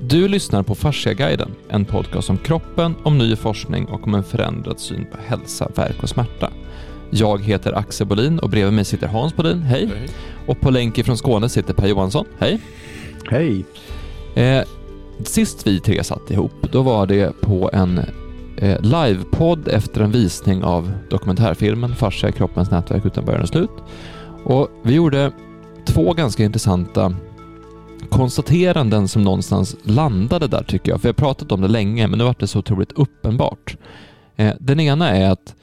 Du lyssnar på Fasciaguiden, en podcast om kroppen, om ny forskning och om en förändrad syn på hälsa, verk och smärta. Jag heter Axel Bolin och bredvid mig sitter Hans Bolin, hej. hej. Och på länk från Skåne sitter Per Johansson, hej. Hej. Eh, sist vi tre satt ihop, då var det på en eh, livepodd efter en visning av dokumentärfilmen Fascia, kroppens nätverk utan början och slut. Och vi gjorde två ganska intressanta konstateranden som någonstans landade där tycker jag. För jag har pratat om det länge, men nu vart det så otroligt uppenbart. Eh, den ena är att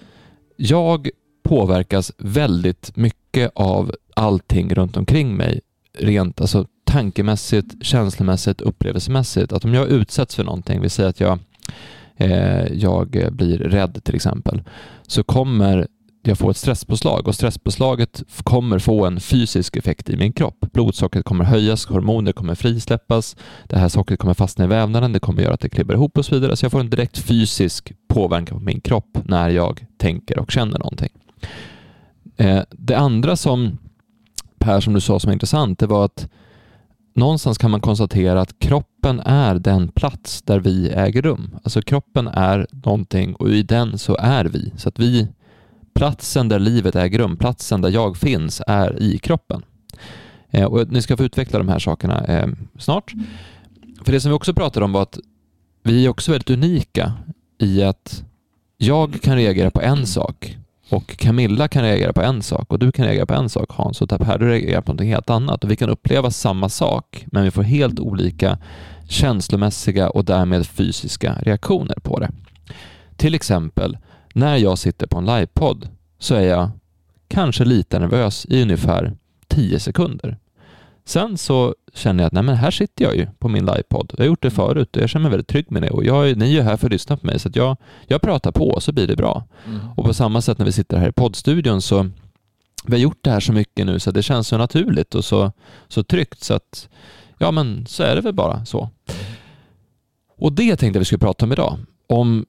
jag påverkas väldigt mycket av allting runt omkring mig. Rent alltså, tankemässigt, känslomässigt, upplevelsemässigt. Att om jag utsätts för någonting, vi säger att jag, eh, jag blir rädd till exempel, så kommer jag får ett stresspåslag och stresspåslaget kommer få en fysisk effekt i min kropp. Blodsockret kommer höjas, hormoner kommer frisläppas, det här sockret kommer fastna i vävnaden, det kommer göra att det klibbar ihop och så vidare. Så jag får en direkt fysisk påverkan på min kropp när jag tänker och känner någonting. Eh, det andra som Per, som du sa som är intressant, det var att någonstans kan man konstatera att kroppen är den plats där vi äger rum. Alltså kroppen är någonting och i den så är vi. Så att vi platsen där livet äger rum, platsen där jag finns, är i kroppen. Eh, och ni ska få utveckla de här sakerna eh, snart. För det som vi också pratade om var att vi är också väldigt unika i att jag kan reagera på en sak och Camilla kan reagera på en sak och du kan reagera på en sak Hans och här du reagerar på något helt annat och vi kan uppleva samma sak men vi får helt olika känslomässiga och därmed fysiska reaktioner på det. Till exempel när jag sitter på en livepodd så är jag kanske lite nervös i ungefär 10 sekunder. Sen så känner jag att nej men här sitter jag ju på min livepodd. Jag har gjort det förut och jag känner mig väldigt trygg med det. Och jag, ni är ju här för att lyssna på mig så att jag, jag pratar på så blir det bra. Mm. Och på samma sätt när vi sitter här i poddstudion så vi har gjort det här så mycket nu så det känns så naturligt och så, så tryggt så att ja men så är det väl bara så. Och det tänkte jag vi skulle prata om idag. Om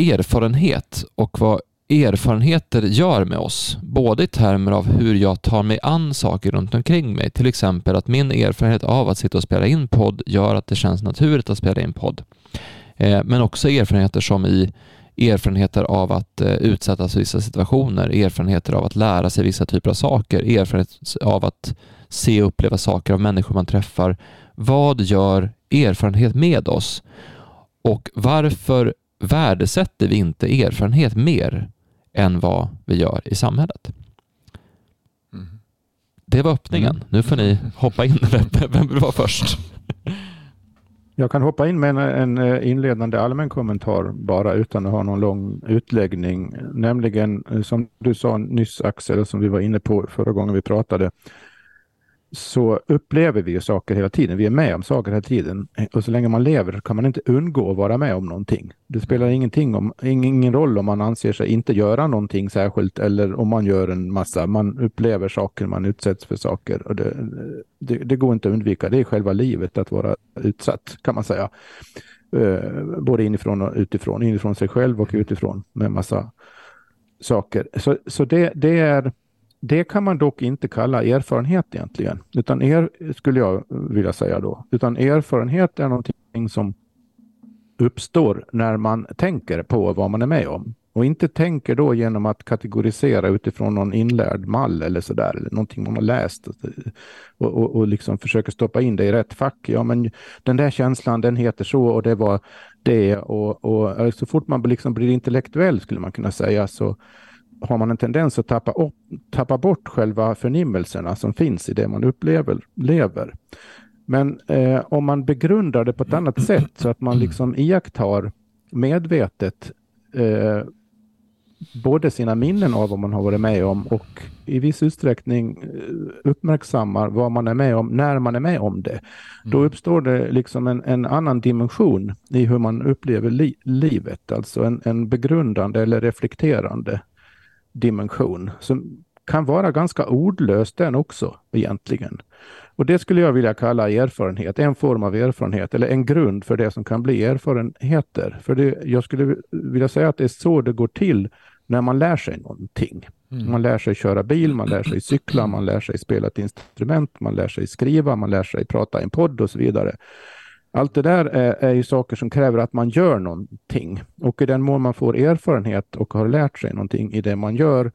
erfarenhet och vad erfarenheter gör med oss, både i termer av hur jag tar mig an saker runt omkring mig. Till exempel att min erfarenhet av att sitta och spela in podd gör att det känns naturligt att spela in podd. Eh, men också erfarenheter som i erfarenheter av att eh, utsättas för vissa situationer, erfarenheter av att lära sig vissa typer av saker, erfarenhet av att se och uppleva saker av människor man träffar. Vad gör erfarenhet med oss? Och varför värdesätter vi inte erfarenhet mer än vad vi gör i samhället? Mm. Det var öppningen. Mm. Nu får ni hoppa in. Vem vill vara först? Jag kan hoppa in med en, en eh, inledande allmän kommentar bara utan att ha någon lång utläggning. Nämligen eh, som du sa nyss Axel, som vi var inne på förra gången vi pratade, så upplever vi ju saker hela tiden. Vi är med om saker hela tiden. Och så länge man lever kan man inte undgå att vara med om någonting. Det spelar ingenting om, ingen roll om man anser sig inte göra någonting särskilt eller om man gör en massa. Man upplever saker, man utsätts för saker. Och det, det, det går inte att undvika. Det är själva livet att vara utsatt kan man säga. Uh, både inifrån och utifrån. Inifrån sig själv och utifrån med massa saker. Så, så det, det är det kan man dock inte kalla erfarenhet egentligen, utan er, skulle jag vilja säga då. Utan erfarenhet är någonting som uppstår när man tänker på vad man är med om. Och inte tänker då genom att kategorisera utifrån någon inlärd mall eller sådär, eller någonting man har läst och, och, och liksom försöker stoppa in det i rätt fack. Ja, men den där känslan, den heter så och det var det och, och alltså, så fort man liksom blir intellektuell skulle man kunna säga så har man en tendens att tappa, upp, tappa bort själva förnimmelserna som finns i det man upplever. Lever. Men eh, om man begrundar det på ett annat sätt så att man liksom iakttar medvetet eh, både sina minnen av vad man har varit med om och i viss utsträckning eh, uppmärksammar vad man är med om när man är med om det. Mm. Då uppstår det liksom en, en, annan dimension i hur man upplever li livet, alltså en, en begrundande eller reflekterande dimension som kan vara ganska ordlös den också egentligen. Och det skulle jag vilja kalla erfarenhet, en form av erfarenhet eller en grund för det som kan bli erfarenheter. För det, jag skulle vilja säga att det är så det går till när man lär sig någonting. Mm. Man lär sig köra bil, man lär sig cykla, man lär sig spela ett instrument, man lär sig skriva, man lär sig prata i en podd och så vidare. Allt det där är, är ju saker som kräver att man gör någonting. Och i den mån man får erfarenhet och har lärt sig någonting i det man gör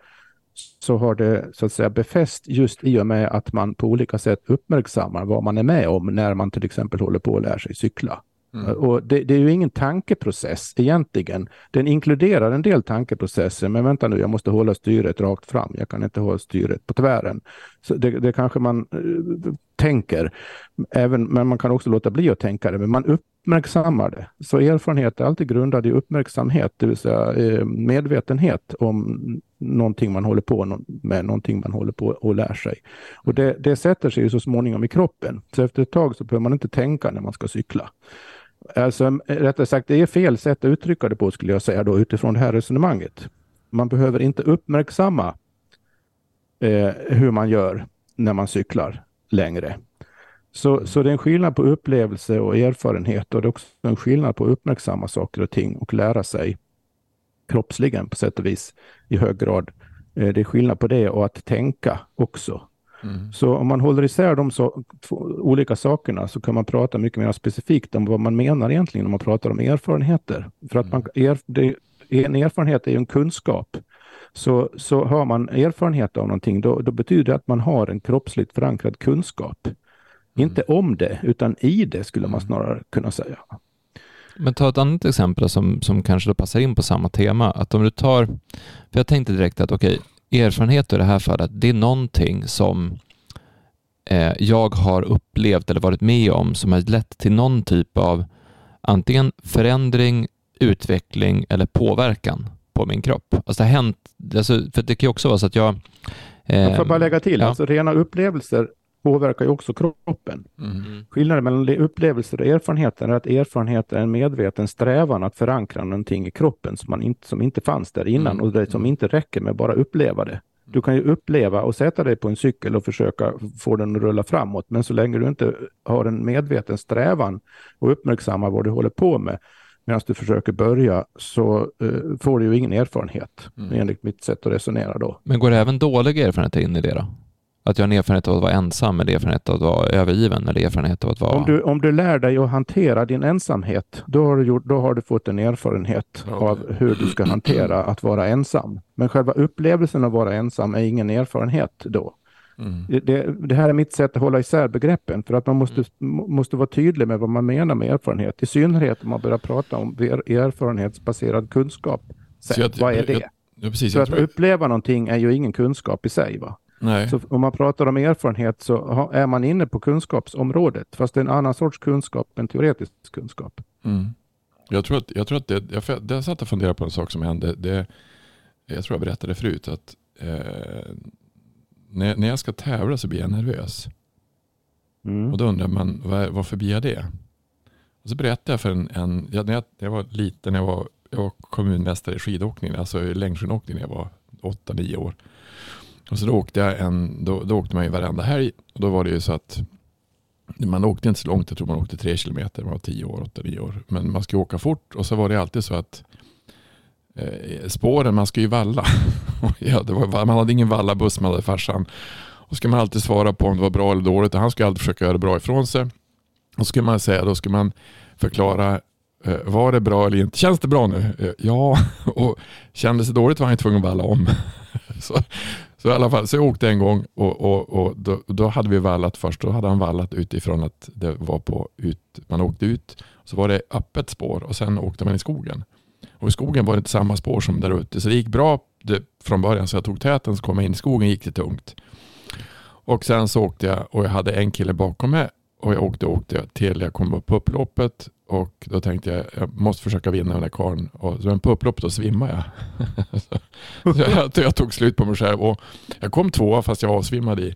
så har det så att säga befäst just i och med att man på olika sätt uppmärksammar vad man är med om när man till exempel håller på att lära sig cykla. Mm. Och det, det, är ju ingen tankeprocess egentligen. Den inkluderar en del tankeprocesser, men vänta nu, jag måste hålla styret rakt fram. Jag kan inte hålla styret på tvären. Så det, det kanske man uh, tänker, även, men man kan också låta bli att tänka det, men man uppmärksammar det. Så erfarenhet är alltid grundad i uppmärksamhet, det vill säga eh, medvetenhet om någonting man håller på med, någonting man håller på och lär sig. Och det, det sätter sig ju så småningom i kroppen. Så efter ett tag så behöver man inte tänka när man ska cykla. Alltså, rättare sagt, det är fel sätt att uttrycka det på skulle jag säga då utifrån det här resonemanget. Man behöver inte uppmärksamma eh, hur man gör när man cyklar längre. Så, så det är en skillnad på upplevelse och erfarenhet och det är också en skillnad på att uppmärksamma saker och ting och lära sig kroppsligen på sätt och vis i hög grad. Eh, det är skillnad på det och att tänka också. Mm. Så om man håller isär de så, två, olika sakerna så kan man prata mycket mer specifikt om vad man menar egentligen när man pratar om erfarenheter. För att man, mm. er, det, en erfarenhet är ju en kunskap. Så, så har man erfarenhet av någonting, då, då betyder det att man har en kroppsligt förankrad kunskap. Mm. Inte om det, utan i det skulle man mm. snarare kunna säga. Men ta ett annat exempel som, som kanske då passar in på samma tema. Att om du tar, för jag tänkte direkt att okej, okay, erfarenhet i det här fallet, det är någonting som eh, jag har upplevt eller varit med om som har lett till någon typ av antingen förändring, utveckling eller påverkan på min kropp. Alltså det har hänt, alltså, för det kan ju också vara så att jag... Eh, jag får bara lägga till, ja. alltså rena upplevelser påverkar ju också kroppen. Mm. Skillnaden mellan upplevelser och erfarenheter är att erfarenhet är en medveten strävan att förankra någonting i kroppen som, man inte, som inte fanns där innan mm. och det som inte räcker med bara uppleva det. Du kan ju uppleva och sätta dig på en cykel och försöka få den att rulla framåt, men så länge du inte har en medveten strävan och uppmärksamma vad du håller på med medan du försöker börja så uh, får du ju ingen erfarenhet mm. enligt mitt sätt att resonera då. Men går det även dåliga erfarenheter in i det då? Att jag har en erfarenhet av att vara ensam eller erfarenhet av att vara övergiven eller erfarenhet av att vara... Om du, om du lär dig att hantera din ensamhet, då har du, gjort, då har du fått en erfarenhet okay. av hur du ska hantera att vara ensam. Men själva upplevelsen av att vara ensam är ingen erfarenhet då. Mm. Det, det, här är mitt sätt att hålla isär begreppen för att man måste, mm. måste vara tydlig med vad man menar med erfarenhet. I synnerhet om man börjar prata om erfarenhetsbaserad kunskap. Så jag, vad är det? Jag, ja, precis, för att uppleva någonting är ju ingen kunskap i sig. Va? Nej. Så om man pratar om erfarenhet så är man inne på kunskapsområdet, fast det är en annan sorts kunskap än teoretisk kunskap. Mm. Jag tror att, jag tror att det, jag, jag satt och funderade på en sak som hände. Det, jag tror jag berättade förut att eh, när, när jag ska tävla så blir jag nervös. Mm. Och då undrar man var, varför blir jag det? Och så berättade jag för en, en jag, när jag, jag var liten, jag var, jag var kommunmästare i skidåkning, alltså längdskidåkning när jag var 8-9 år. Och så då åkte jag en, då, då åkte man ju varenda helg. Och då var det ju så att man åkte inte så långt, jag tror man åkte tre kilometer, man var tio år, åtta, nio år. Men man skulle åka fort och så var det alltid så att Eh, spåren, man ska ju valla. ja, det var, man hade ingen vallabuss, man hade farsan. Och ska man alltid svara på om det var bra eller dåligt och han skulle alltid försöka göra bra ifrån sig. Och skulle man säga, då ska man förklara eh, var det bra eller inte? Känns det bra nu? Eh, ja, och kändes det dåligt var han tvungen att valla om. så, så i alla fall, så jag åkte en gång och, och, och då, då, hade vi vallat först. Då hade han vallat utifrån att det var på ut, man åkte ut. Så var det öppet spår och sen åkte man i skogen. Och i skogen var det inte samma spår som där ute. Så det gick bra det, från början. Så jag tog täten så kom jag in i skogen gick det tungt. Och sen så åkte jag och jag hade en kille bakom mig. Och jag åkte och åkte till jag kom upp på upploppet. Och då tänkte jag, jag måste försöka vinna den där karln. Och så på upploppet då svimmade jag. så jag, jag tog slut på mig själv. Och jag kom tvåa fast jag avsvimmade i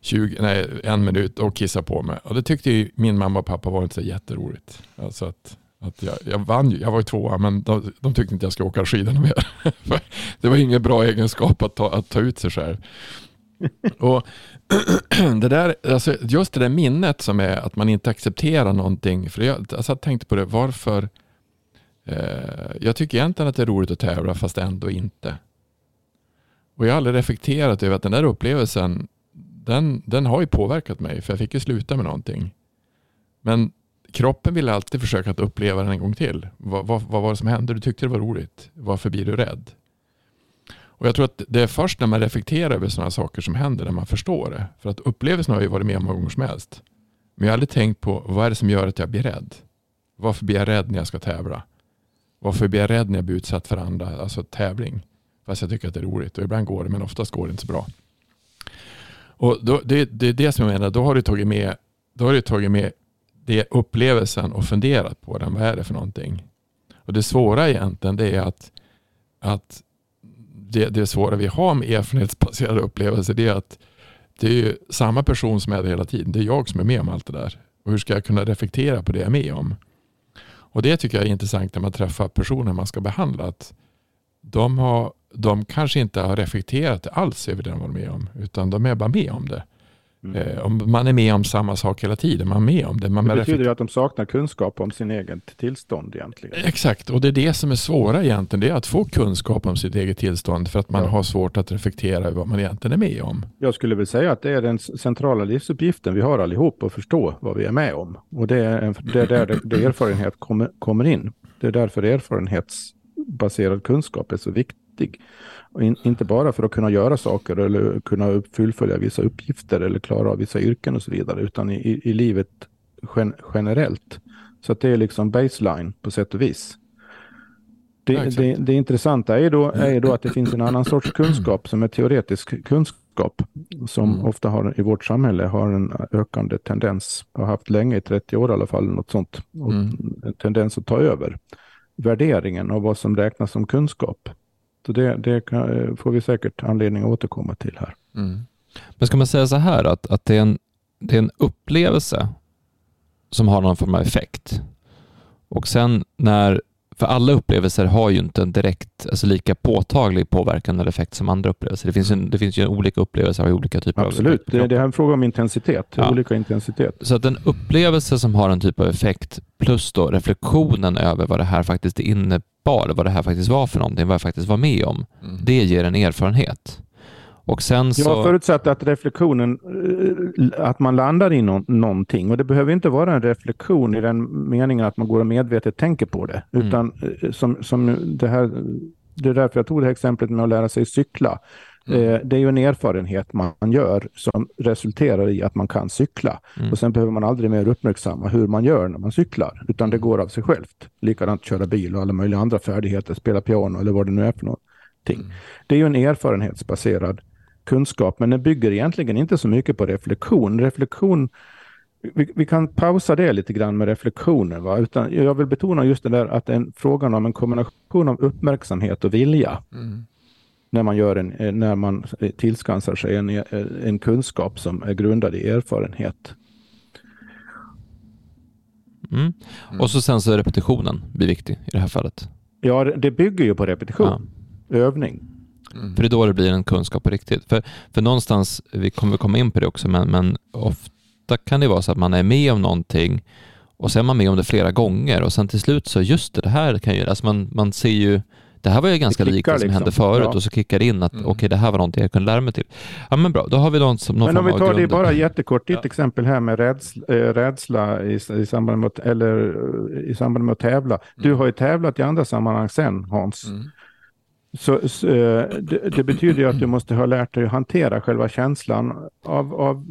20, nej, en minut och kissade på mig. Och det tyckte ju min mamma och pappa var inte så jätteroligt. Alltså att, att jag, jag vann ju, jag var ju tvåa men de, de tyckte inte jag skulle åka skidorna mer. det var ingen bra egenskap att ta, att ta ut sig själv. och det där, alltså just det där minnet som är att man inte accepterar någonting. För jag, alltså jag tänkte på det, varför? Eh, jag tycker egentligen att det är roligt att tävla fast ändå inte. Och jag har aldrig reflekterat över att den där upplevelsen, den, den har ju påverkat mig. För jag fick ju sluta med någonting. Men kroppen vill alltid försöka att uppleva den en gång till. Vad, vad, vad var det som hände? Du tyckte det var roligt. Varför blir du rädd? Och Jag tror att det är först när man reflekterar över sådana saker som händer när man förstår det. För att upplevelsen har ju varit med om många gånger som helst. Men jag har aldrig tänkt på vad är det som gör att jag blir rädd? Varför blir jag rädd när jag ska tävla? Varför blir jag rädd när jag blir utsatt för andra, alltså tävling? Fast jag tycker att det är roligt och ibland går det men oftast går det inte så bra. Och då, det, det är det som jag menar, då har du tagit med, då har du tagit med det upplevelsen och funderat på den. Vad är det för någonting? Och det svåra egentligen det är att, att det, det svåra vi har med erfarenhetsbaserade upplevelser det är att det är ju samma person som är där hela tiden. Det är jag som är med om allt det där. Och hur ska jag kunna reflektera på det jag är med om? Och det tycker jag är intressant när man träffar personer man ska behandla. Att de, har, de kanske inte har reflekterat alls över det de var med om. Utan de är bara med om det. Mm. Eh, om man är med om samma sak hela tiden, man är med om det. Man det betyder ju att de saknar kunskap om sin egen tillstånd egentligen. Exakt, och det är det som är svåra egentligen. Det är att få kunskap om sitt eget tillstånd för att man ja. har svårt att reflektera över vad man egentligen är med om. Jag skulle väl säga att det är den centrala livsuppgiften vi har allihop att förstå vad vi är med om. Och det är, en, det är där det, det erfarenhet kommer, kommer in. Det är därför erfarenhetsbaserad kunskap är så viktig. In, inte bara för att kunna göra saker eller kunna fullfölja vissa uppgifter eller klara av vissa yrken och så vidare, utan i, i livet gen, generellt. Så det är liksom baseline på sätt och vis. Det, ja, det, det intressanta är då, är då att det finns en annan sorts kunskap som är teoretisk kunskap som mm. ofta har i vårt samhälle har en ökande tendens, har haft länge, i 30 år i alla fall, något sånt, och mm. en tendens att ta över värderingen av vad som räknas som kunskap. Så det, det kan, eh, får vi säkert anledning att återkomma till här. Mm. Men ska man säga så här att, att det, är en, det är en upplevelse som har någon form av effekt och sen när för alla upplevelser har ju inte en direkt, alltså lika påtaglig påverkan eller effekt som andra upplevelser. Det finns ju, det finns ju olika upplevelser av olika typer Absolut. av Absolut, det, är en fråga om intensitet, ja. olika intensitet. Så att en upplevelse som har en typ av effekt plus då reflektionen över vad det här faktiskt innebar, vad det här faktiskt var för någonting, vad jag faktiskt var med om, mm. det ger en erfarenhet. Och sen så... Jag förutsätter att reflektionen, eh, att man landar i no någonting. Och det behöver inte vara en reflektion i den meningen att man går och medvetet tänker på det. Mm. Utan mm. som, som det här, det är därför jag tog det här exemplet med att lära sig cykla. Mm. Eh, det är ju en erfarenhet man gör som resulterar i att man kan cykla. Mm. Och sen behöver man aldrig mer uppmärksamma hur man gör när man cyklar, utan det mm. går av sig självt. Likadant köra bil och alla möjliga andra färdigheter, spela piano eller vad det nu är för någonting. Mm. Det är ju en erfarenhetsbaserad kunskap, men den bygger egentligen inte så mycket på reflektion. Reflektion vi, vi, kan pausa det lite grann med reflektioner. Va? Utan jag vill betona just det där att det är en frågan om en kombination av uppmärksamhet och vilja. Mm. När man, gör en, eh, när man tillskansar sig en, eh, en kunskap som är grundad i erfarenhet. Mm. Och så sen så är repetitionen blir viktig i det här fallet. Ja, det bygger ju på repetition, ja. övning. Mm. För det är då det blir en kunskap på riktigt. För, för någonstans, vi kommer komma in på det också, men, men ofta kan det vara så att man är med om någonting och sen är man med om det flera gånger och sen till slut så just det, det här kan ju, alltså man, man ser ju det här var ju ganska likt det som liksom. hände förut ja. och så kickar det in att mm. okej, okay, det här var någonting jag kunde lära mig till. Ja, men bra, då har vi någon, som, någon Men om vi tar det bara jättekort, ditt ja. exempel här med rädsla, äh, rädsla i, i, samband med, eller, i samband med att tävla. Mm. Du har ju tävlat i andra sammanhang sen, Hans. Mm. Så, så eh, det, det, betyder att du måste ha lärt dig att hantera själva känslan av, av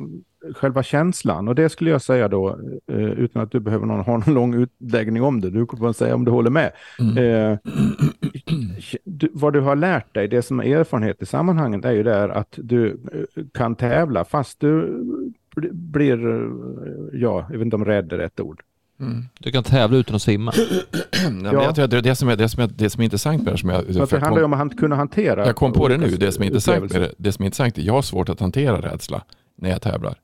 själva känslan. Och det skulle jag säga då, eh, utan att du behöver någon, ha någon lång utläggning om det. Du får säga om du håller med. Mm. Eh, du, vad du har lärt dig, det som är erfarenhet i sammanhanget är ju där att du eh, kan tävla fast du blir, ja, jag vet inte om rädd är rätt ord. Mm. Du kan tävla utan att simma. ja, ja. Jag tror att det, det, som är, det, som är, det som är intressant med det som jag... det handlar ju om att kunna hantera... Jag kom på det nu. Det som är intressant med det, det som är intressant är jag har svårt att hantera rädsla när jag tävlar.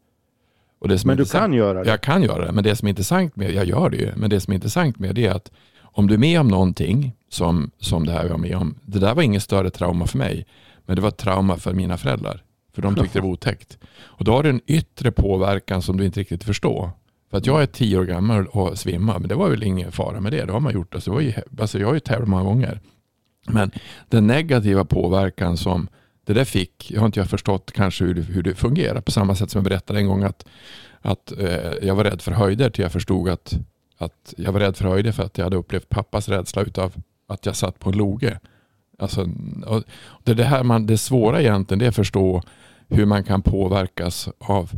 Och det som men du kan göra det? Jag kan göra det, men det som är intressant med jag gör det ju, men det som är intressant med det är att om du är med om någonting som, som det här jag var med om, det där var inget större trauma för mig, men det var ett trauma för mina föräldrar. För de tyckte det var otäckt. Och då har du en yttre påverkan som du inte riktigt förstår. För att jag är tio år gammal och svimmar, men det var väl ingen fara med det. Det har man gjort. Alltså, det var ju, alltså jag har ju tävlat många gånger. Men den negativa påverkan som det där fick, jag har inte jag förstått kanske hur det, hur det fungerar. På samma sätt som jag berättade en gång att, att eh, jag var rädd för höjder till jag förstod att att jag var rädd för höjder för att jag hade upplevt pappas rädsla utav att jag satt på en loge. Alltså, det, det, här man, det svåra egentligen det är att förstå hur man kan påverkas av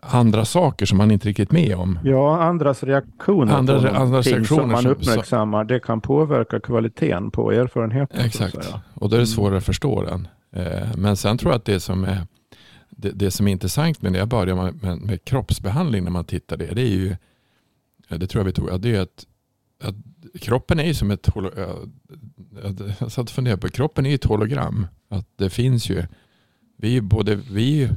andra saker som man inte riktigt med om. Ja, andras reaktioner andra, på andras reaktioner som man uppmärksammar, det kan påverka kvaliteten på erfarenheten. Exakt, och då är det mm. svårare att förstå den. Eh, men sen tror jag att det som är, det, det som är intressant med när jag börjar med, med, med, kroppsbehandling när man tittar det, det är ju, det tror jag vi tog, det är att, att kroppen är ju som ett, jag satt och funderade på, kroppen är ett hologram. Att det finns ju, vi både, vi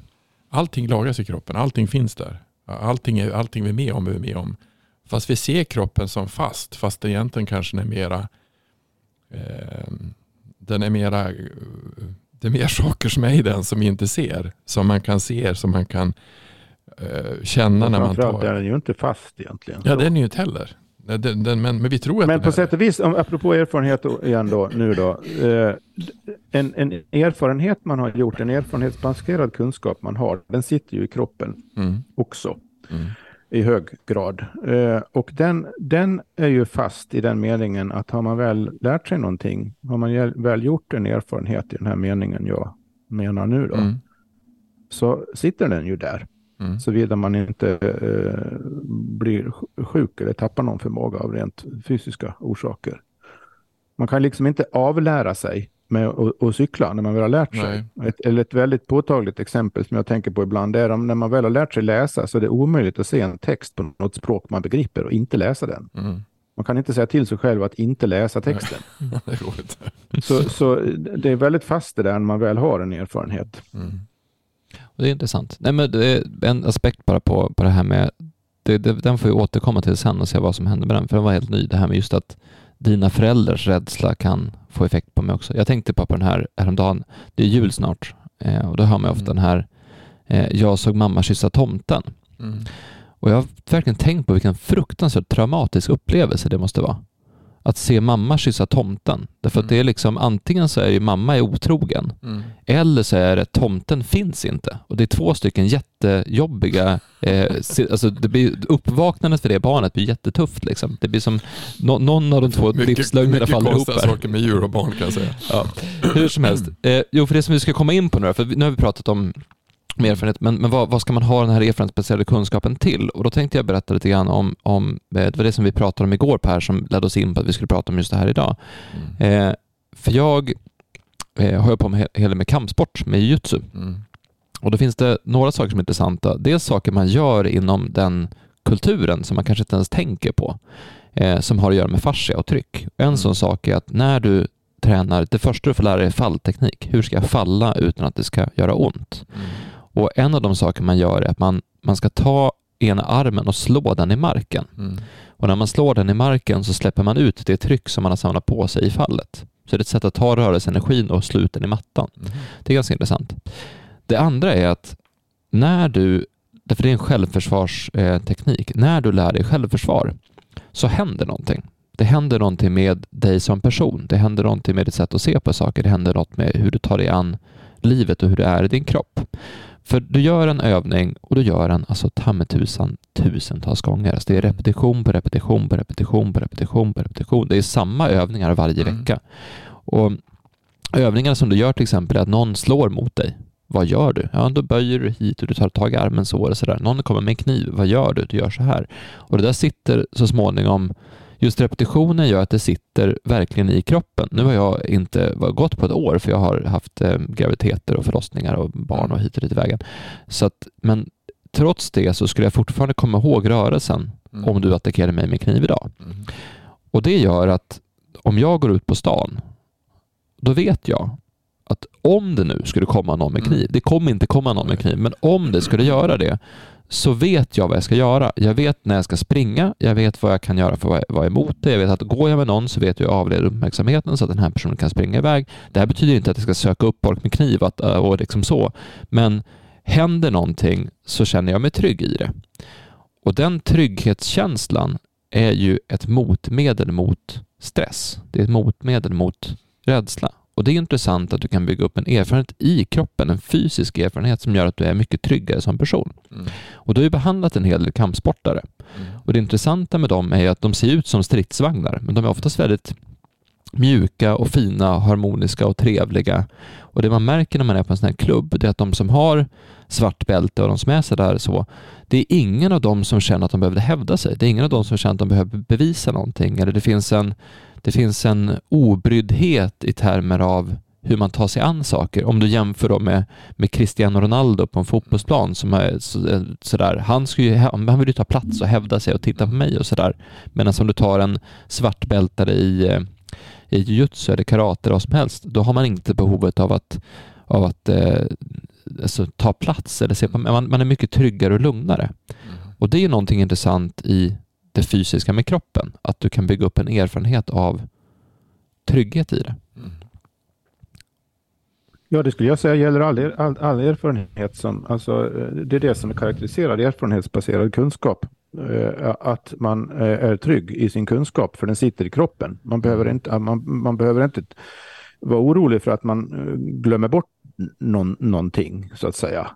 allting lagras i kroppen, allting finns där. Allting, är, allting vi är med om, vi är med om. Fast vi ser kroppen som fast, fast den egentligen kanske är mera, eh, den är mera, det är mer saker som är i den som vi inte ser. Som man kan se, som man kan eh, känna när man tar. Framförallt är den ju inte fast egentligen. Ja, den är ju inte heller. Den, den, men, men, vi tror att Men på sätt och vis, om, apropå erfarenhet igen då, nu då. Eh, en, en, erfarenhet man har gjort, en erfarenhetsbaserad kunskap man har, den sitter ju i kroppen mm. också. Mm. I hög grad. Eh, och den, den är ju fast i den meningen att har man väl lärt sig någonting, har man väl gjort en erfarenhet i den här meningen jag menar nu då, mm. så sitter den ju där. Mm. Såvida man inte eh, blir sjuk eller tappar någon förmåga av rent fysiska orsaker. Man kan liksom inte avlära sig med att cykla när man väl har lärt sig. Ett, eller ett väldigt påtagligt exempel som jag tänker på ibland är om när man väl har lärt sig läsa så är det omöjligt att se en text på något språk man begriper och inte läsa den. Mm. Man kan inte säga till sig själv att inte läsa texten. det så, så det är väldigt fast det där när man väl har en erfarenhet. Mm. Och det är intressant. Nej, men en aspekt bara på, på det här med, det, det, den får vi återkomma till sen och se vad som händer med den, för den var helt ny. Det här med just att dina föräldrars rädsla kan få effekt på mig också. Jag tänkte på, på den här häromdagen, det är jul snart eh, och då hör man ofta mm. den här eh, Jag såg mamma kyssa tomten. Mm. Och jag har verkligen tänkt på vilken fruktansvärt traumatisk upplevelse det måste vara att se mamma kyssa tomten. Därför mm. att det är liksom antingen så är ju mamma är otrogen mm. eller så är det tomten finns inte. Och det är två stycken jättejobbiga, eh, alltså det blir, uppvaknandet för det barnet blir jättetufft liksom. Det blir som no, någon av de två livslögnerna faller ihop. Mycket konstiga saker med djur och barn kan jag säga. Ja. Hur som helst, eh, jo för det som vi ska komma in på nu för nu har vi pratat om med erfarenhet, men, men vad, vad, ska man ha den här erfarenhetsbaserade kunskapen till? Och då tänkte jag berätta lite grann om, om eh, det var det som vi pratade om igår Per, som ledde oss in på att vi skulle prata om just det här idag. Mm. Eh, för jag eh, håller på med hela med kampsport, med jujutsu. Mm. Och då finns det några saker som är intressanta. Dels saker man gör inom den kulturen som man kanske inte ens tänker på, eh, som har att göra med fascia och tryck. En mm. sån sak är att när du tränar, det första du får lära dig är fallteknik. Hur ska jag falla utan att det ska göra ont? Mm. Och En av de saker man gör är att man, man ska ta ena armen och slå den i marken. Mm. Och När man slår den i marken så släpper man ut det tryck som man har samlat på sig i fallet. Så det är ett sätt att ta rörelseenergin och slå ut den i mattan. Mm. Det är ganska intressant. Det andra är att när du, därför det är en självförsvarsteknik, när du lär dig självförsvar så händer någonting. Det händer någonting med dig som person. Det händer någonting med ditt sätt att se på saker. Det händer något med hur du tar dig an livet och hur det är i din kropp. För du gör en övning och du gör den alltså ta med tusan tusentals gånger. Alltså det är repetition på repetition på repetition på repetition på repetition. Det är samma övningar varje mm. vecka. Och övningarna som du gör till exempel är att någon slår mot dig. Vad gör du? Ja, då böjer du hit och du tar tag i armen så och sådär. Någon kommer med en kniv. Vad gör du? Du gör så här. Och det där sitter så småningom just repetitionen gör att det sitter verkligen i kroppen. Nu har jag inte gått på ett år för jag har haft eh, graviditeter och förlossningar och barn och hit och dit i vägen. Så att, men trots det så skulle jag fortfarande komma ihåg rörelsen mm. om du attackerade mig med kniv idag. Mm. Och det gör att om jag går ut på stan, då vet jag att om det nu skulle komma någon med mm. kniv, det kommer inte komma någon med kniv, men om det skulle göra det, så vet jag vad jag ska göra. Jag vet när jag ska springa, jag vet vad jag kan göra för att vara emot det. Jag vet att går jag med någon så vet jag avleder uppmärksamheten så att den här personen kan springa iväg. Det här betyder inte att jag ska söka upp folk med kniv eh, och liksom så, men händer någonting så känner jag mig trygg i det. Och den trygghetskänslan är ju ett motmedel mot stress. Det är ett motmedel mot rädsla. Och det är intressant att du kan bygga upp en erfarenhet i kroppen, en fysisk erfarenhet som gör att du är mycket tryggare som person. Mm. Och du har ju behandlat en hel del kampsportare. Mm. Och det intressanta med dem är att de ser ut som stridsvagnar, men de är oftast väldigt mjuka och fina, harmoniska och trevliga. Och det man märker när man är på en sån här klubb, det är att de som har svart bälte och de som är sådär så, det är ingen av dem som känner att de behöver hävda sig. Det är ingen av dem som känner att de behöver bevisa någonting. Eller det finns en, det finns en obryddhet i termer av hur man tar sig an saker. Om du jämför då med, med Cristiano Ronaldo på en fotbollsplan som är så, sådär, han, ska ju, han vill ju ta plats och hävda sig och titta på mig och sådär. Medan om du tar en svartbältare i, eh, i jujutsu eller karate eller vad som helst, då har man inte behovet av att, av att eh, alltså, ta plats eller se på, man, man är mycket tryggare och lugnare. Mm. Och det är någonting intressant i det fysiska med kroppen, att du kan bygga upp en erfarenhet av trygghet i det. Mm. Ja, det skulle jag säga gäller all, er, all, all erfarenhet. Som, alltså, eh, det är det som är karaktäriserad erfarenhetsbaserad kunskap. Eh, Att man eh, är trygg i sin kunskap, för den sitter i kroppen. Man behöver inte, man, man behöver inte vara orolig för att man glömmer bort någon, någonting, så att säga.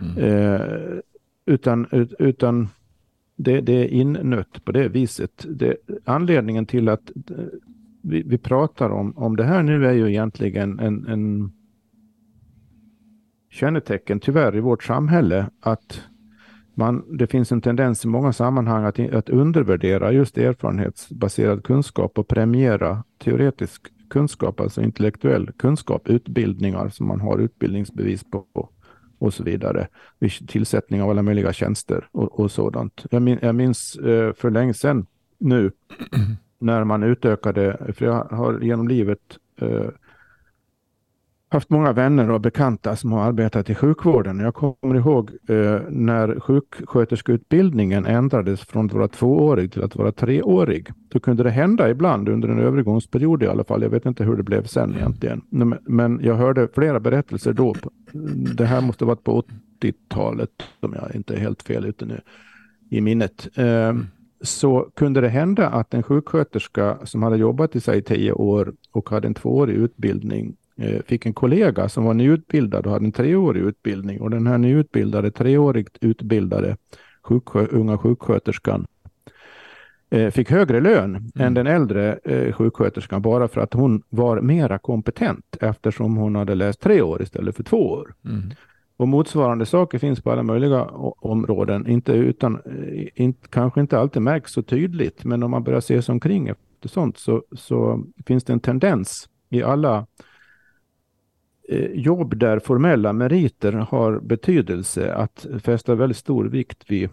Mm. Eh, utan ut- utan det, det är innött på det viset. Det, anledningen till att eh, vi, vi pratar om, om det här nu är ju egentligen en, en kännetecken tyvärr i vårt samhälle att man, det finns en tendens i många sammanhang att, att undervärdera just erfarenhetsbaserad kunskap och premiera teoretisk kunskap, alltså intellektuell kunskap, utbildningar som man har utbildningsbevis på och så vidare vid tillsättning av alla möjliga tjänster och, och sådant. Jag, min, jag minns eh, för länge sedan nu när man utökade, för jag har genom livet eh, haft många vänner och bekanta som har arbetat i sjukvården. Jag kommer ihåg eh, när sjuksköterskeutbildningen ändrades från att vara tvåårig till att vara treårig. Då kunde det hända ibland under en övergångsperiod i alla fall. Jag vet inte hur det blev sen egentligen. Men, jag hörde flera berättelser då. Det här måste varit på 80-talet om jag inte är helt fel ute nu i minnet. Eh, så kunde det hända att en sjuksköterska som hade jobbat i sig tio år och hade en tvåårig utbildning fick en kollega som var nyutbildad och hade en treårig utbildning. Och den här nyutbildade, treårigt utbildade sjukskö unga sjuksköterskan eh, fick högre lön Mm. än den äldre eh, sjuksköterskan bara för att hon var mera kompetent eftersom hon hade läst tre år istället för två år. Mm. Och motsvarande saker finns på alla möjliga områden, inte utan, eh, inte, kanske inte alltid märks så tydligt, men om man börjar se sig omkring efter sånt så, så finns det en tendens i alla eh, jobb där formella meriter har betydelse att fästa väldigt stor vikt vid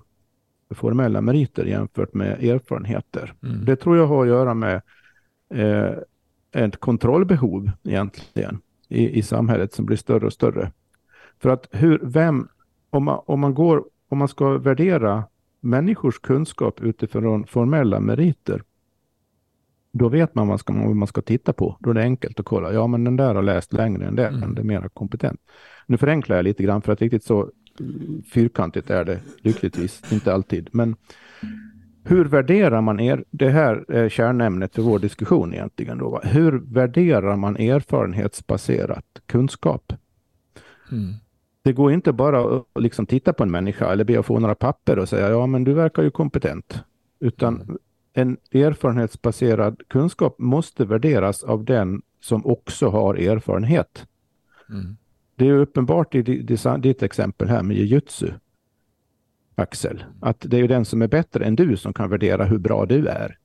formella meriter jämfört med erfarenheter. Mm. Det tror jag har att göra med eh, ett kontrollbehov egentligen i, i samhället som blir större och större. För att hur, vem, om man, om man går, om man ska värdera människors kunskap utifrån formella meriter, då vet man vad, ska, vad man ska titta på. Då är det enkelt att kolla. Ja, men den där har läst längre än den, Mm. den är mera kompetent. Nu förenklar jag lite grann för att riktigt så mm, fyrkantigt är det lyckligtvis, inte alltid. Men hur värderar man er, det här är kärnämnet för vår diskussion egentligen. Då, va? Hur värderar man erfarenhetsbaserat kunskap? Mm. Det går inte bara att liksom titta på en människa eller be att få några papper och säga ja men du verkar ju kompetent. Utan en erfarenhetsbaserad kunskap måste värderas av den som också har erfarenhet. Mm. Det är uppenbart i di- di- ditt exempel här med jujutsu, Axel, att det är ju den som är bättre än du som kan värdera hur bra du är.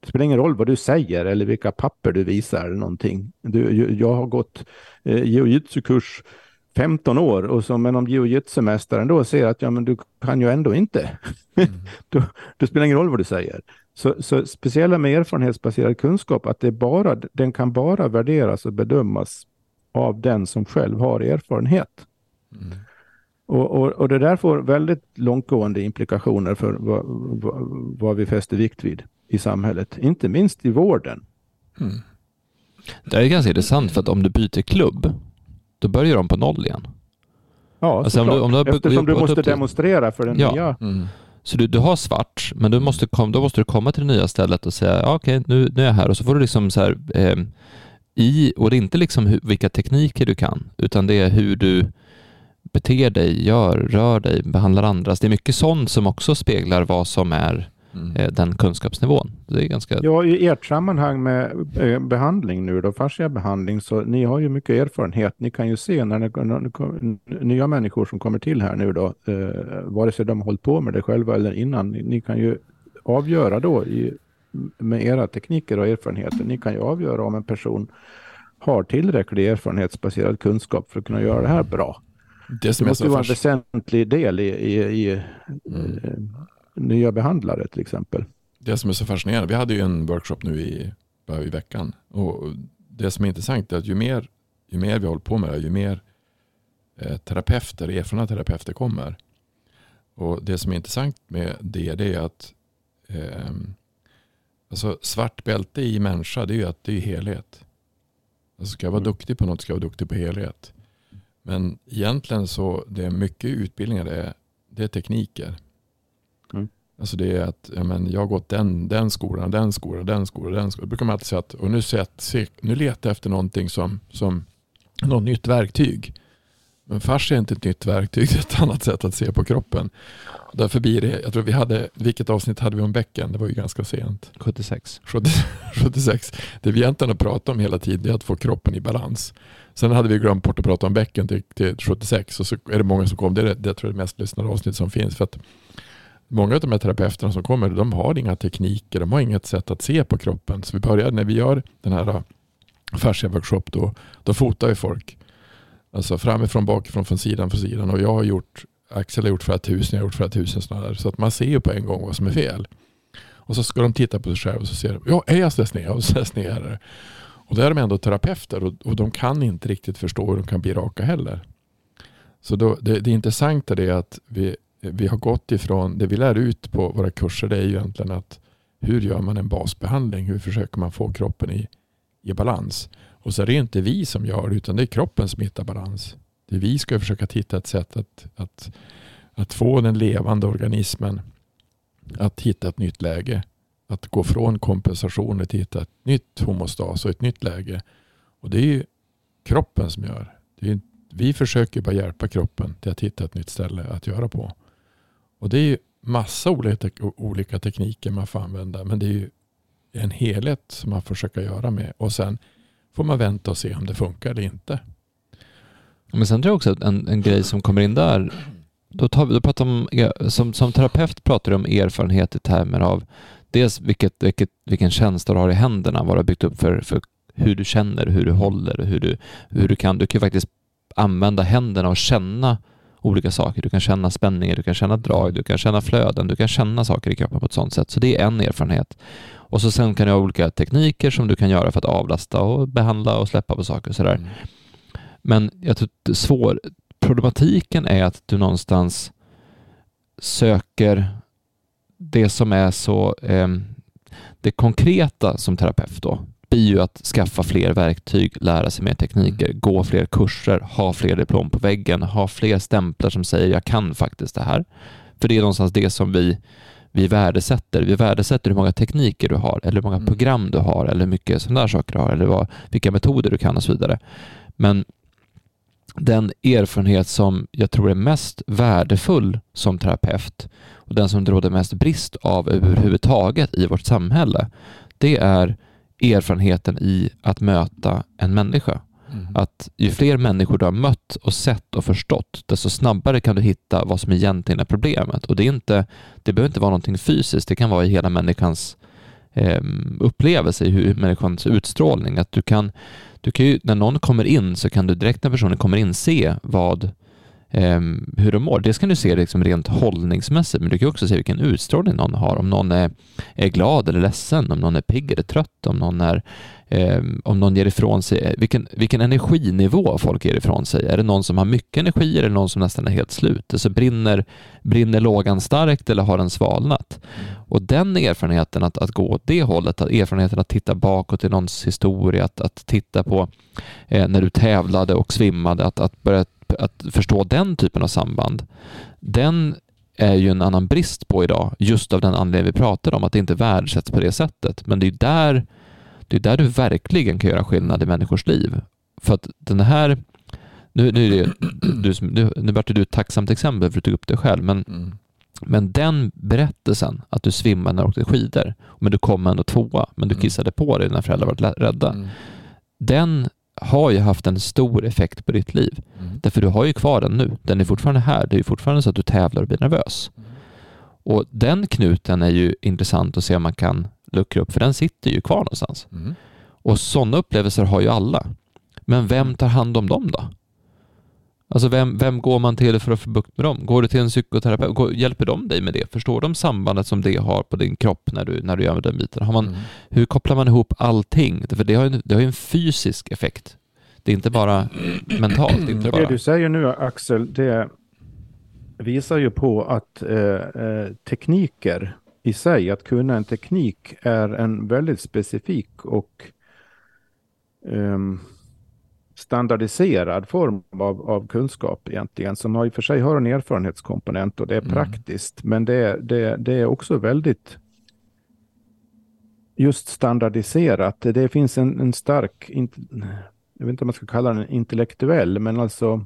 Det spelar ingen roll vad du säger eller vilka papper du visar eller någonting. Du, jag har gått eh, jiu-jitsu-kurs 15 år och som en om jiu-jitsu-mästaren då ser att ja, men du kan ju ändå inte. Mm. då, det spelar ingen roll vad du säger. Så, så speciella med erfarenhetsbaserad kunskap, att det bara, den kan bara värderas och bedömas av den som själv har erfarenhet. Mm. Och, och, och det där får väldigt långtgående implikationer för vad, vad, vad vi fäster vikt vid i samhället, inte minst i vården. Mm. Det är ganska intressant för att om du byter klubb, då börjar de på noll igen. Ja, Alltså, om du- om du har Eftersom du måste demonstrera för den Ja. nya. Mm. Så du, du har svart, men du måste kom, då måste du komma till det nya stället och säga ja, okej, nu, nu är jag här och så får du liksom så här, eh, i, och det är inte liksom hur, vilka tekniker du kan, utan det är hur du beter dig, gör, rör dig, behandlar andra. Så det är mycket sånt som också speglar vad som är mm. eh, den kunskapsnivån. Det är ganska... Ja, i ert sammanhang med eh, behandling nu då, fasciabehandling, så ni har ju mycket erfarenhet. Ni kan ju se när, det, när nya människor som kommer till här nu då, eh, vare sig de har hållit på med det själva eller innan, ni, kan ju avgöra då i, med era tekniker och erfarenheter, ni kan ju avgöra om en person har tillräcklig erfarenhetsbaserad kunskap för att kunna göra det här bra. Det, det måste vara en väsentlig del i, i, i mm. Nya behandlare till exempel. Det som är så fascinerande, vi hade ju en workshop nu i, i veckan. Och det som är intressant är att ju mer, ju mer vi håller på med det, ju mer eh, terapeuter, erfarna terapeuter kommer. Och det som är intressant med det, det är att eh, alltså svart bälte i människa, det är ju att det är helhet. Alltså ska jag vara mm. duktig på något ska jag vara duktig på helhet. Men egentligen så det är mycket utbildningar, det är, det är tekniker. Alltså det är att ja, men jag har gått den, den skolan, den skolan, den skolan, den skolan. Då brukar man alltid säga att och nu, sett, nu letar jag efter någonting som, som något nytt verktyg. Men fars är inte ett nytt verktyg, det är ett annat sätt att se på kroppen. Därför blir det, jag tror vi hade, vilket avsnitt hade vi om bäcken? Det var ju ganska sent. 76. 76. Det vi egentligen har pratat om hela tiden är att få kroppen i balans. Sen hade vi glömt bort att prata om bäcken till, till 76 och så är det många som kom. Det är det, tror jag det mest lyssnade avsnitt som finns. För att många av de här terapeuterna som kommer, de har inga tekniker, de har inget sätt att se på kroppen. Så vi började, när vi gör den här äh, fascia workshop, då, då fotar vi folk. Alltså framifrån, bakifrån, från sidan, från sidan. Och jag har gjort, Axel har gjort flera tusen, jag har gjort flera tusen sådana där. Så att man ser ju på en gång vad som är fel. Och så ska de titta på sig själva och så ser de, ja, är jag så sned? Och så sned och då är de ändå terapeuter och, och de kan inte riktigt förstå hur de kan bli raka heller. Så då, det, det intressanta är att vi, vi har gått ifrån, det vi lär ut på våra kurser det är ju egentligen att hur gör man en basbehandling? Hur försöker man få kroppen i, i balans? Och så är det inte vi som gör det utan det är kroppen som hittar balans. Det är vi ska försöka hitta ett sätt att, att, att få den levande organismen att hitta ett nytt läge att gå från kompensationer till att hitta ett nytt homostas och ett nytt läge. Och det är ju kroppen som gör. Det är, vi försöker bara hjälpa kroppen till att hitta ett nytt ställe att göra på. Och det är ju massa olika, olika tekniker man får använda. Men det är ju en helhet som man försöker göra med. Och sen får man vänta och se om det funkar eller inte. Men sen tror jag också att en, en grej som kommer in där, då, tar vi, då pratar om, e- som, som terapeut pratar du om erfarenhet i termer av dels vilket, vilket, vilken känsla du har i händerna, vad du har byggt upp för, för hur du känner, hur du håller, hur du, hur du kan. Du kan faktiskt använda händerna och känna olika saker. Du kan känna spänningar, du kan känna drag, du kan känna flöden, du kan känna saker i kroppen på ett sådant sätt. Så det är en erfarenhet. Och så sen kan du ha olika tekniker som du kan göra för att avlasta och behandla och släppa på saker och sådär. Mm. Men jag tror att svår, problematiken är att du någonstans söker det som är så, eh, det konkreta som terapeut då, blir ju att skaffa fler verktyg, lära sig mer tekniker, mm. gå fler kurser, ha fler diplom på väggen, ha fler stämplar som säger jag kan faktiskt det här. För det är någonstans det som vi, vi värdesätter. Vi värdesätter hur många tekniker du har, eller hur många mm. program du har, eller hur mycket sådana där saker du har, eller vad, vilka metoder du kan och så vidare. Men den erfarenhet som jag tror är mest värdefull som terapeut och den som det råder mest brist av överhuvudtaget i vårt samhälle, det är erfarenheten i att möta en människa. Mm. Att ju fler människor du har mött och sett och förstått, desto snabbare kan du hitta vad som egentligen är problemet. Och det, är inte, det behöver inte vara någonting fysiskt, det kan vara i hela människans eh, upplevelse, i hur människans utstrålning. Att du kan, du kan ju, när någon kommer in så kan du direkt när personen kommer in se vad hur de mår. Dels kan du se det liksom rent hållningsmässigt, men du kan också se vilken utstrålning någon har. Om någon är, är glad eller ledsen, om någon är pigg eller trött, om någon, är, eh, om någon ger ifrån sig, vilken, vilken energinivå folk ger ifrån sig. Är det någon som har mycket energi eller någon som nästan är helt slut? Alltså brinner, brinner lågan starkt eller har den svalnat? Och den erfarenheten att, att gå åt det hållet, att erfarenheten att titta bakåt i någons historia, att, att titta på eh, när du tävlade och svimmade, att, att börja att förstå den typen av samband, den är ju en annan brist på idag, just av den anledning vi pratade om, att det inte värdesätts på det sättet. Men det är där Det är där du verkligen kan göra skillnad i människors liv. För att den här, nu, nu, är det, du, nu, nu vart du ett tacksamt exempel för att du tog upp det själv, men, mm. men den berättelsen, att du svimmade när du åkte skidor, men du kom ändå tvåa, men du mm. kissade på dig när föräldrar var rädda. Mm. Den har ju haft en stor effekt på ditt liv. Mm. Därför du har ju kvar den nu. Den är fortfarande här. Det är fortfarande så att du tävlar och blir nervös. Mm. Och den knuten är ju intressant att se om man kan luckra upp, för den sitter ju kvar någonstans. Mm. Och sådana upplevelser har ju alla. Men vem tar hand om dem då? Alltså vem, vem går man till för att få bukt med dem? Går du till en psykoterapeut? Går, hjälper de dig med det? Förstår de sambandet som det har på din kropp när du, när du gör den biten? Har man, mm. Hur kopplar man ihop allting? För det har ju det har en fysisk effekt. Det är inte bara mentalt. Det, inte bara... det du säger nu Axel, det visar ju på att eh, eh, tekniker i sig, att kunna en teknik är en väldigt specifik och um, standardiserad form av, av kunskap egentligen, som har i och för sig har en erfarenhetskomponent och det är mm. praktiskt, men det, det, det är också väldigt just standardiserat. Det finns en, en stark, jag vet inte om man ska kalla den intellektuell, men alltså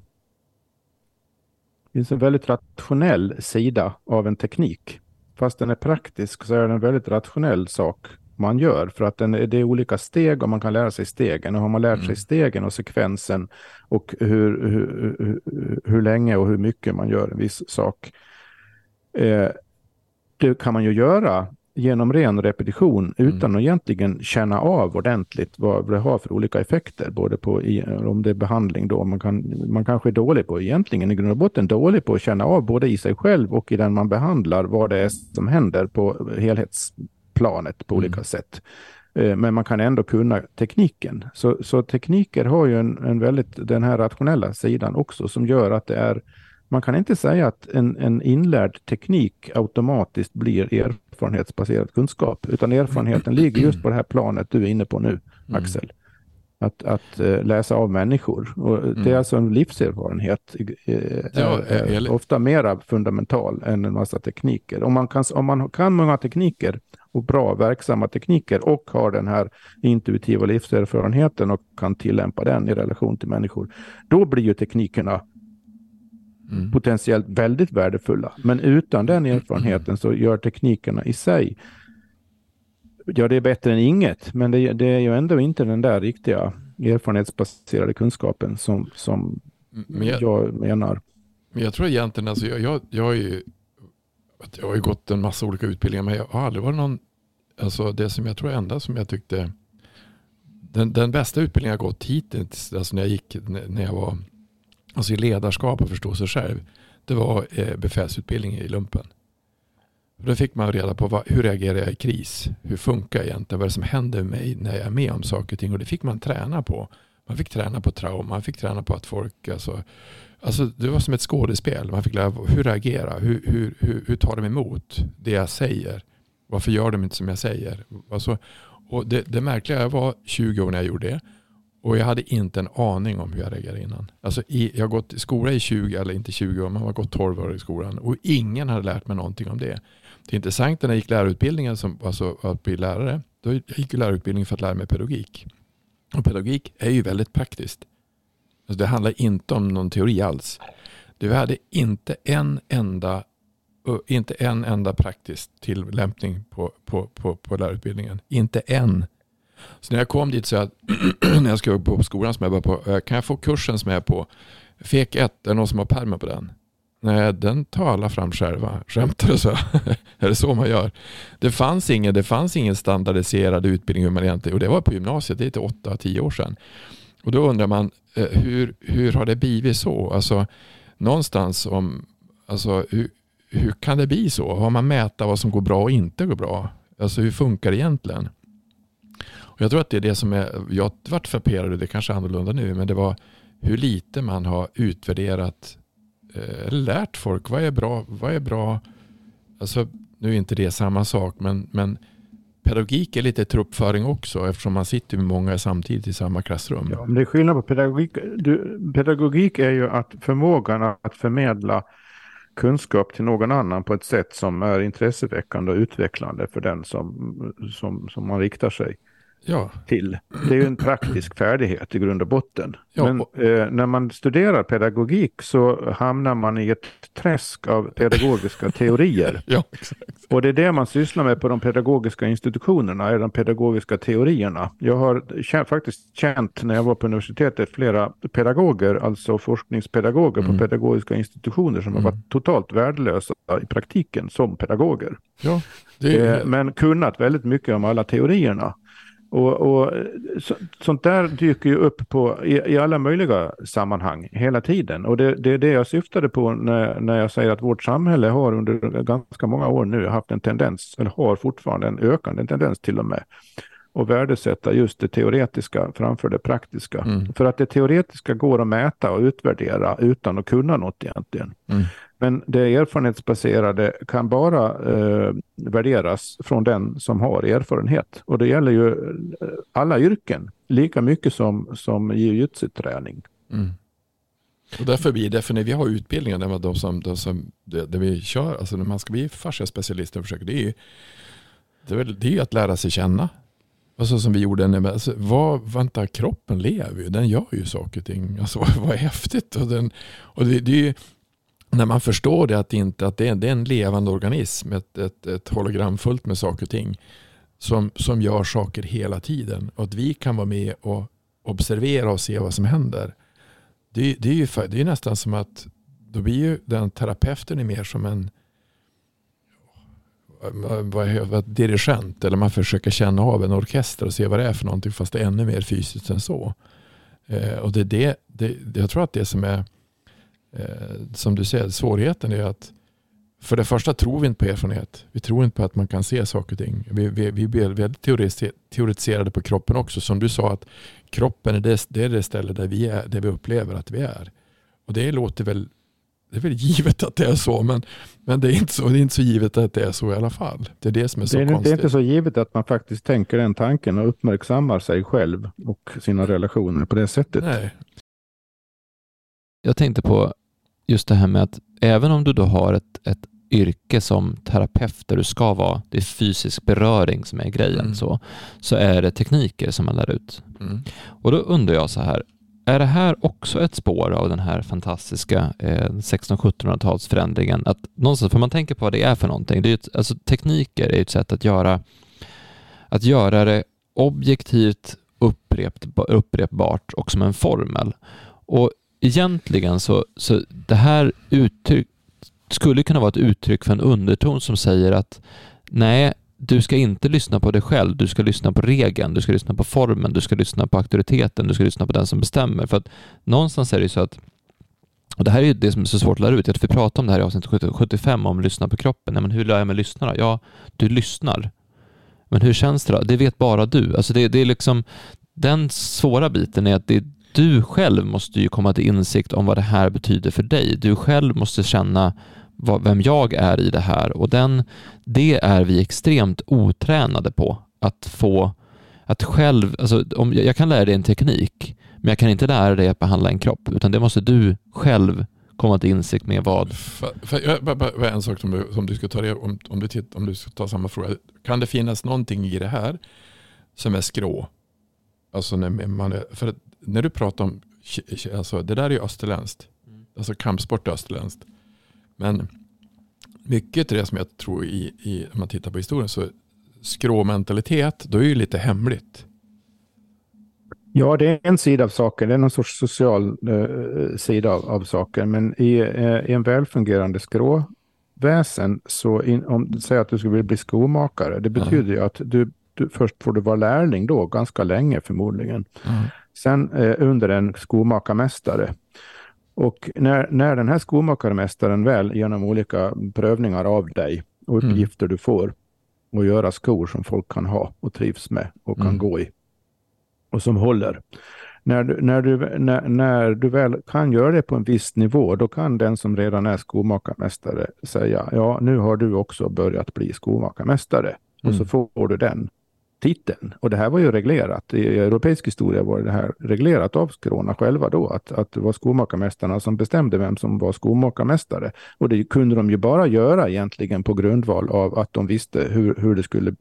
det finns en väldigt rationell sida av en teknik. Fast den är praktisk så är den en väldigt rationell sak man gör för att den, det är olika steg och man kan lära sig stegen. Och har man lärt sig mm. stegen och sekvensen och hur, hur, hur, hur länge och hur mycket man gör en viss sak. Eh, det kan man ju göra genom ren repetition utan mm. att egentligen känna av ordentligt vad det har för olika effekter. Både på om det är behandling då, man, kan, man kanske är dålig på, egentligen i grund och botten dålig på att känna av både i sig själv och i den man behandlar vad det är som händer på helhetsplanet på mm. olika sätt. Eh, men man kan ändå kunna tekniken. Så, så tekniker har ju en, en väldigt, den här rationella sidan också som gör att det är man kan inte säga att en, en inlärd teknik automatiskt blir erfarenhetsbaserad kunskap, utan erfarenheten ligger just på det här planet du är inne på nu, mm. Axel. Att, att uh, läsa av människor. Och mm. Det är alltså en livserfarenhet, uh, ja, är, är ofta mera fundamental än en massa tekniker. Om man, kan, om man kan många tekniker och bra verksamma tekniker och har den här intuitiva livserfarenheten och kan tillämpa den i relation till människor, då blir ju teknikerna mm. potentiellt väldigt värdefulla. Men utan den erfarenheten så gör teknikerna i sig, ja det är bättre än inget, men det, det är ju ändå inte den där riktiga erfarenhetsbaserade kunskapen som, som men jag, jag, menar. Men jag tror egentligen, alltså jag, jag, jag, har ju, jag har ju gått en massa olika utbildningar, men jag har aldrig varit någon, alltså det som jag tror enda som jag tyckte, den, den bästa utbildningen jag gått hittills, alltså när jag gick, när jag var alltså i ledarskap och förstå sig själv, det var eh, befälsutbildning i lumpen. då fick man reda på vad, hur reagerar jag i kris? Hur funkar jag egentligen? Vad är det som händer med mig när jag är med om saker och ting? Och det fick man träna på. Man fick träna på trauma, man fick träna på att folk, alltså, alltså det var som ett skådespel. Man fick lära hur reagera, hur, hur, hur, hur tar de emot det jag säger? Varför gör de inte som jag säger? Alltså, och det, det märkliga, jag var 20 år när jag gjorde det. Och jag hade inte en aning om hur jag reagerade innan. Alltså i, jag har gått i skola i 20, eller inte 20 år, Man har gått 12 år i skolan. Och ingen hade lärt mig någonting om det. Det intressanta när jag gick lärarutbildningen, som, alltså att bli lärare. Då jag gick jag lärarutbildningen för att lära mig pedagogik. Och pedagogik är ju väldigt praktiskt. Alltså det handlar inte om någon teori alls. Du hade inte en enda inte en enda praktisk tillämpning på, på, på, på lärarutbildningen. Inte en. Så när jag kom dit så jag, när jag skulle på skolan som jag var på, eh, kan jag få kursen som jag är på? FEK 1, är det någon som har pärmen på den? Nej, den tar alla fram själva. Skämtar du så? är det så man gör? Det fanns ingen, det fanns ingen standardiserad utbildning hur man egentligen, och det var på gymnasiet, det är till 8-10 år sedan. Och då undrar man, eh, hur, hur har det blivit så? Alltså, någonstans om, alltså, hur, hur kan det bli så? Har man mäta vad som går bra och inte går bra? Alltså hur funkar det egentligen? Och jag tror att det är det som är, jag vart förperad frapperad, det kanske är annorlunda nu, men det var hur lite man har utvärderat eh, eller lärt folk. Vad är bra? Vad är bra? Alltså, nu är inte det samma sak, men, men pedagogik är lite truppföring också eftersom man sitter med många samtidigt i samma klassrum. Ja, men det är skillnad på pedagogik. Du, pedagogik är ju att förmågan att förmedla kunskap till någon annan på ett sätt som är intresseväckande och utvecklande för den som, som, som man riktar sig ja. till. Det är ju en praktisk färdighet i grund och botten. Ja. Men eh, när man studerar pedagogik så hamnar man i ett träsk av pedagogiska teorier. Ja, exakt. Och det är det man sysslar med på de pedagogiska institutionerna, är de pedagogiska teorierna. Jag har känt, faktiskt känt när jag var på universitetet flera pedagoger, alltså forskningspedagoger Mm. på pedagogiska institutioner som Mm. har varit totalt värdelösa i praktiken som pedagoger. Ja, det Eh, men kunnat väldigt mycket om alla teorierna. Och, och så, sånt där dyker ju upp på, i, i alla möjliga sammanhang hela tiden. Och det, det är det jag syftade på när, när jag säger att vårt samhälle har under ganska många år nu haft en tendens, eller har fortfarande en ökande tendens till och med, att värdesätta just det teoretiska framför det praktiska. Mm. För att det teoretiska går att mäta och utvärdera utan att kunna något egentligen. Mm. Men det erfarenhetsbaserade kan bara eh, värderas från den som har erfarenhet. Och det gäller ju eh, alla yrken, lika mycket som, som jujutsu-träning. Mm. Och därför blir det, för när vi har utbildningar där, de som, de som, det, det vi kör, alltså när man ska bli fasciaspecialist och försöker, det är ju det är, väl, det är ju att lära sig känna. Alltså som vi gjorde, när, alltså, vad, vänta, kroppen lever ju, den gör ju saker och ting. Alltså vad, vad häftigt. Och, den, och det, det är ju, när man förstår det, att, det inte, att det, är, det är en levande organism, ett, ett, ett hologram fullt med saker och ting som, som gör saker hela tiden. Och att vi kan vara med och observera och se vad som händer. Det, det är ju för, det är nästan som att då blir ju den terapeuten är mer som en vad, vad, dirigent. Eller man försöker känna av en orkester och se vad det är för någonting fast det är ännu mer fysiskt än så. Eh, och det är det, det, jag tror att det som är som du säger, svårigheten är att för det första tror vi inte på erfarenhet. Vi tror inte på att man kan se saker och ting. Vi, vi, vi blir väldigt teoretiser- teoretiserade på kroppen också. Som du sa att kroppen är det, det är det ställe där vi, är, där vi upplever att vi är. Och det låter väl, det är väl givet att det är så. Men, men det, är inte så, det är inte så givet att det är så i alla fall. Det är det som är så Det är, det konstigt. är inte så givet att man faktiskt tänker den tanken och uppmärksammar sig själv och sina relationer på det sättet. Nej. Jag tänkte på just det här med att även om du då har ett, ett yrke som terapeut där du ska vara, det är fysisk beröring som är grejen, Mm. så, så är det tekniker som man lär ut. Mm. Och då undrar jag så här, är det här också ett spår av den här fantastiska eh, 1600-1700-talsförändringen? Att någonstans, för man tänker på vad det är för någonting, det är ett, alltså tekniker är ju ett sätt att göra, att göra det objektivt upprept, upprepbart och som en formel. Och egentligen så, så det här uttryck, skulle kunna vara ett uttryck för en underton som säger att nej, du ska inte lyssna på dig själv, du ska lyssna på regeln, du ska lyssna på formen, du ska lyssna på auktoriteten, du ska lyssna på den som bestämmer. För att någonstans är det ju så att, och det här är ju det som är så svårt att lära ut, att vi pratar om det här i avsnitt 75 om lyssna på kroppen. Nej, men hur lär jag mig lyssna då? Ja, du lyssnar. Men hur känns det då? Det vet bara du. Alltså det, det är liksom, den svåra biten är att det, du själv måste ju komma till insikt om vad det här betyder för dig. Du själv måste känna vad, vem jag är i det här och den, det är vi extremt otränade på. Att få, att själv, alltså om, jag kan lära dig en teknik, men jag kan inte lära dig att behandla en kropp, utan det måste du själv komma till insikt med vad... För, för, jag, bara, bara en sak som du, som du ska ta det, om, om, du titt, om du ska ta samma fråga. Kan det finnas någonting i det här som är skrå? Alltså när man är, för att när du pratar om, alltså det där är ju österländskt. Alltså kampsport är österländskt. Men mycket till det som jag tror i, i om man tittar på historien så skråmentalitet, då är ju lite hemligt. Ja, det är en sida av saken. Det är någon sorts social eh, sida av, av saken. Men i, eh, i en välfungerande skråväsen, så in, om du säger att du skulle vilja bli skomakare, det betyder ju att du, du först får du vara lärling då, ganska länge förmodligen. Mm. Sen eh, under en skomakarmästare. Och när, när den här skomakarmästaren väl genom olika prövningar av dig och Mm. uppgifter du får och göra skor som folk kan ha och trivs med och kan Mm. gå i och som håller. När du, när, du, när, när du väl kan göra det på en viss nivå, då kan den som redan är skomakarmästare säga, ja nu har du också börjat bli skomakarmästare. Och Mm. så får du den titeln. Och det här var ju reglerat. I europeisk historia var det här reglerat av skråna själva då, att, att det var skomakarmästarna som bestämde vem som var skomakarmästare. Och det kunde de ju bara göra egentligen på grundval av att de visste hur, hur det skulle,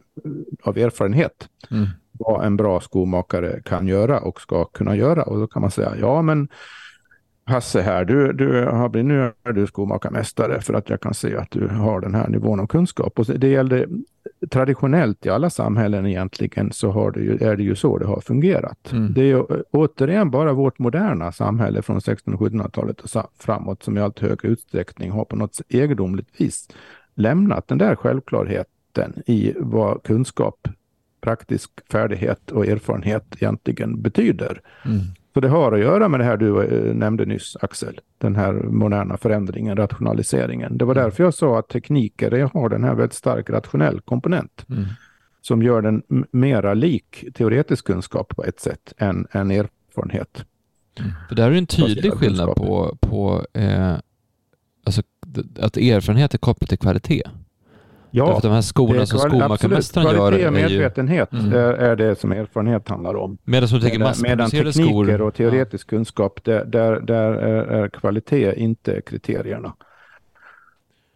av erfarenhet, Mm. vad en bra skomakare kan göra och ska kunna göra. Och då kan man säga, ja men Hasse här, du, du har blivit, nu är du skomakarmästare för att jag kan se att du har den här nivån av kunskap. Och det gällde traditionellt i alla samhällen egentligen så det ju, är det ju så det har fungerat. Mm. Det är ju återigen bara vårt moderna samhälle från 1600 och 1700-talet och framåt som i allt högre utsträckning har på något egendomligt vis lämnat den där självklarheten i vad kunskap, praktisk färdighet och erfarenhet egentligen betyder. Mm. Så det har att göra med det här du eh, nämnde nyss, Axel. Den här moderna förändringen, rationaliseringen. Det var mm. därför jag sa att tekniker har den här väldigt stark rationell komponent. Mm. Som gör den mera lik teoretisk kunskap på ett sätt än, än erfarenhet. Mm. För där är en tydlig skillnad på, på eh, alltså, att erfarenhet är kopplat till kvalitet. Ja, Därför de här skorna som skomakarmästaren gör Kvalitet och medvetenhet är, mm. är, det som erfarenhet handlar om. Medan, som medan, medan tekniker och teoretisk ja. kunskap, där, där, där är, är, kvalitet inte kriterierna.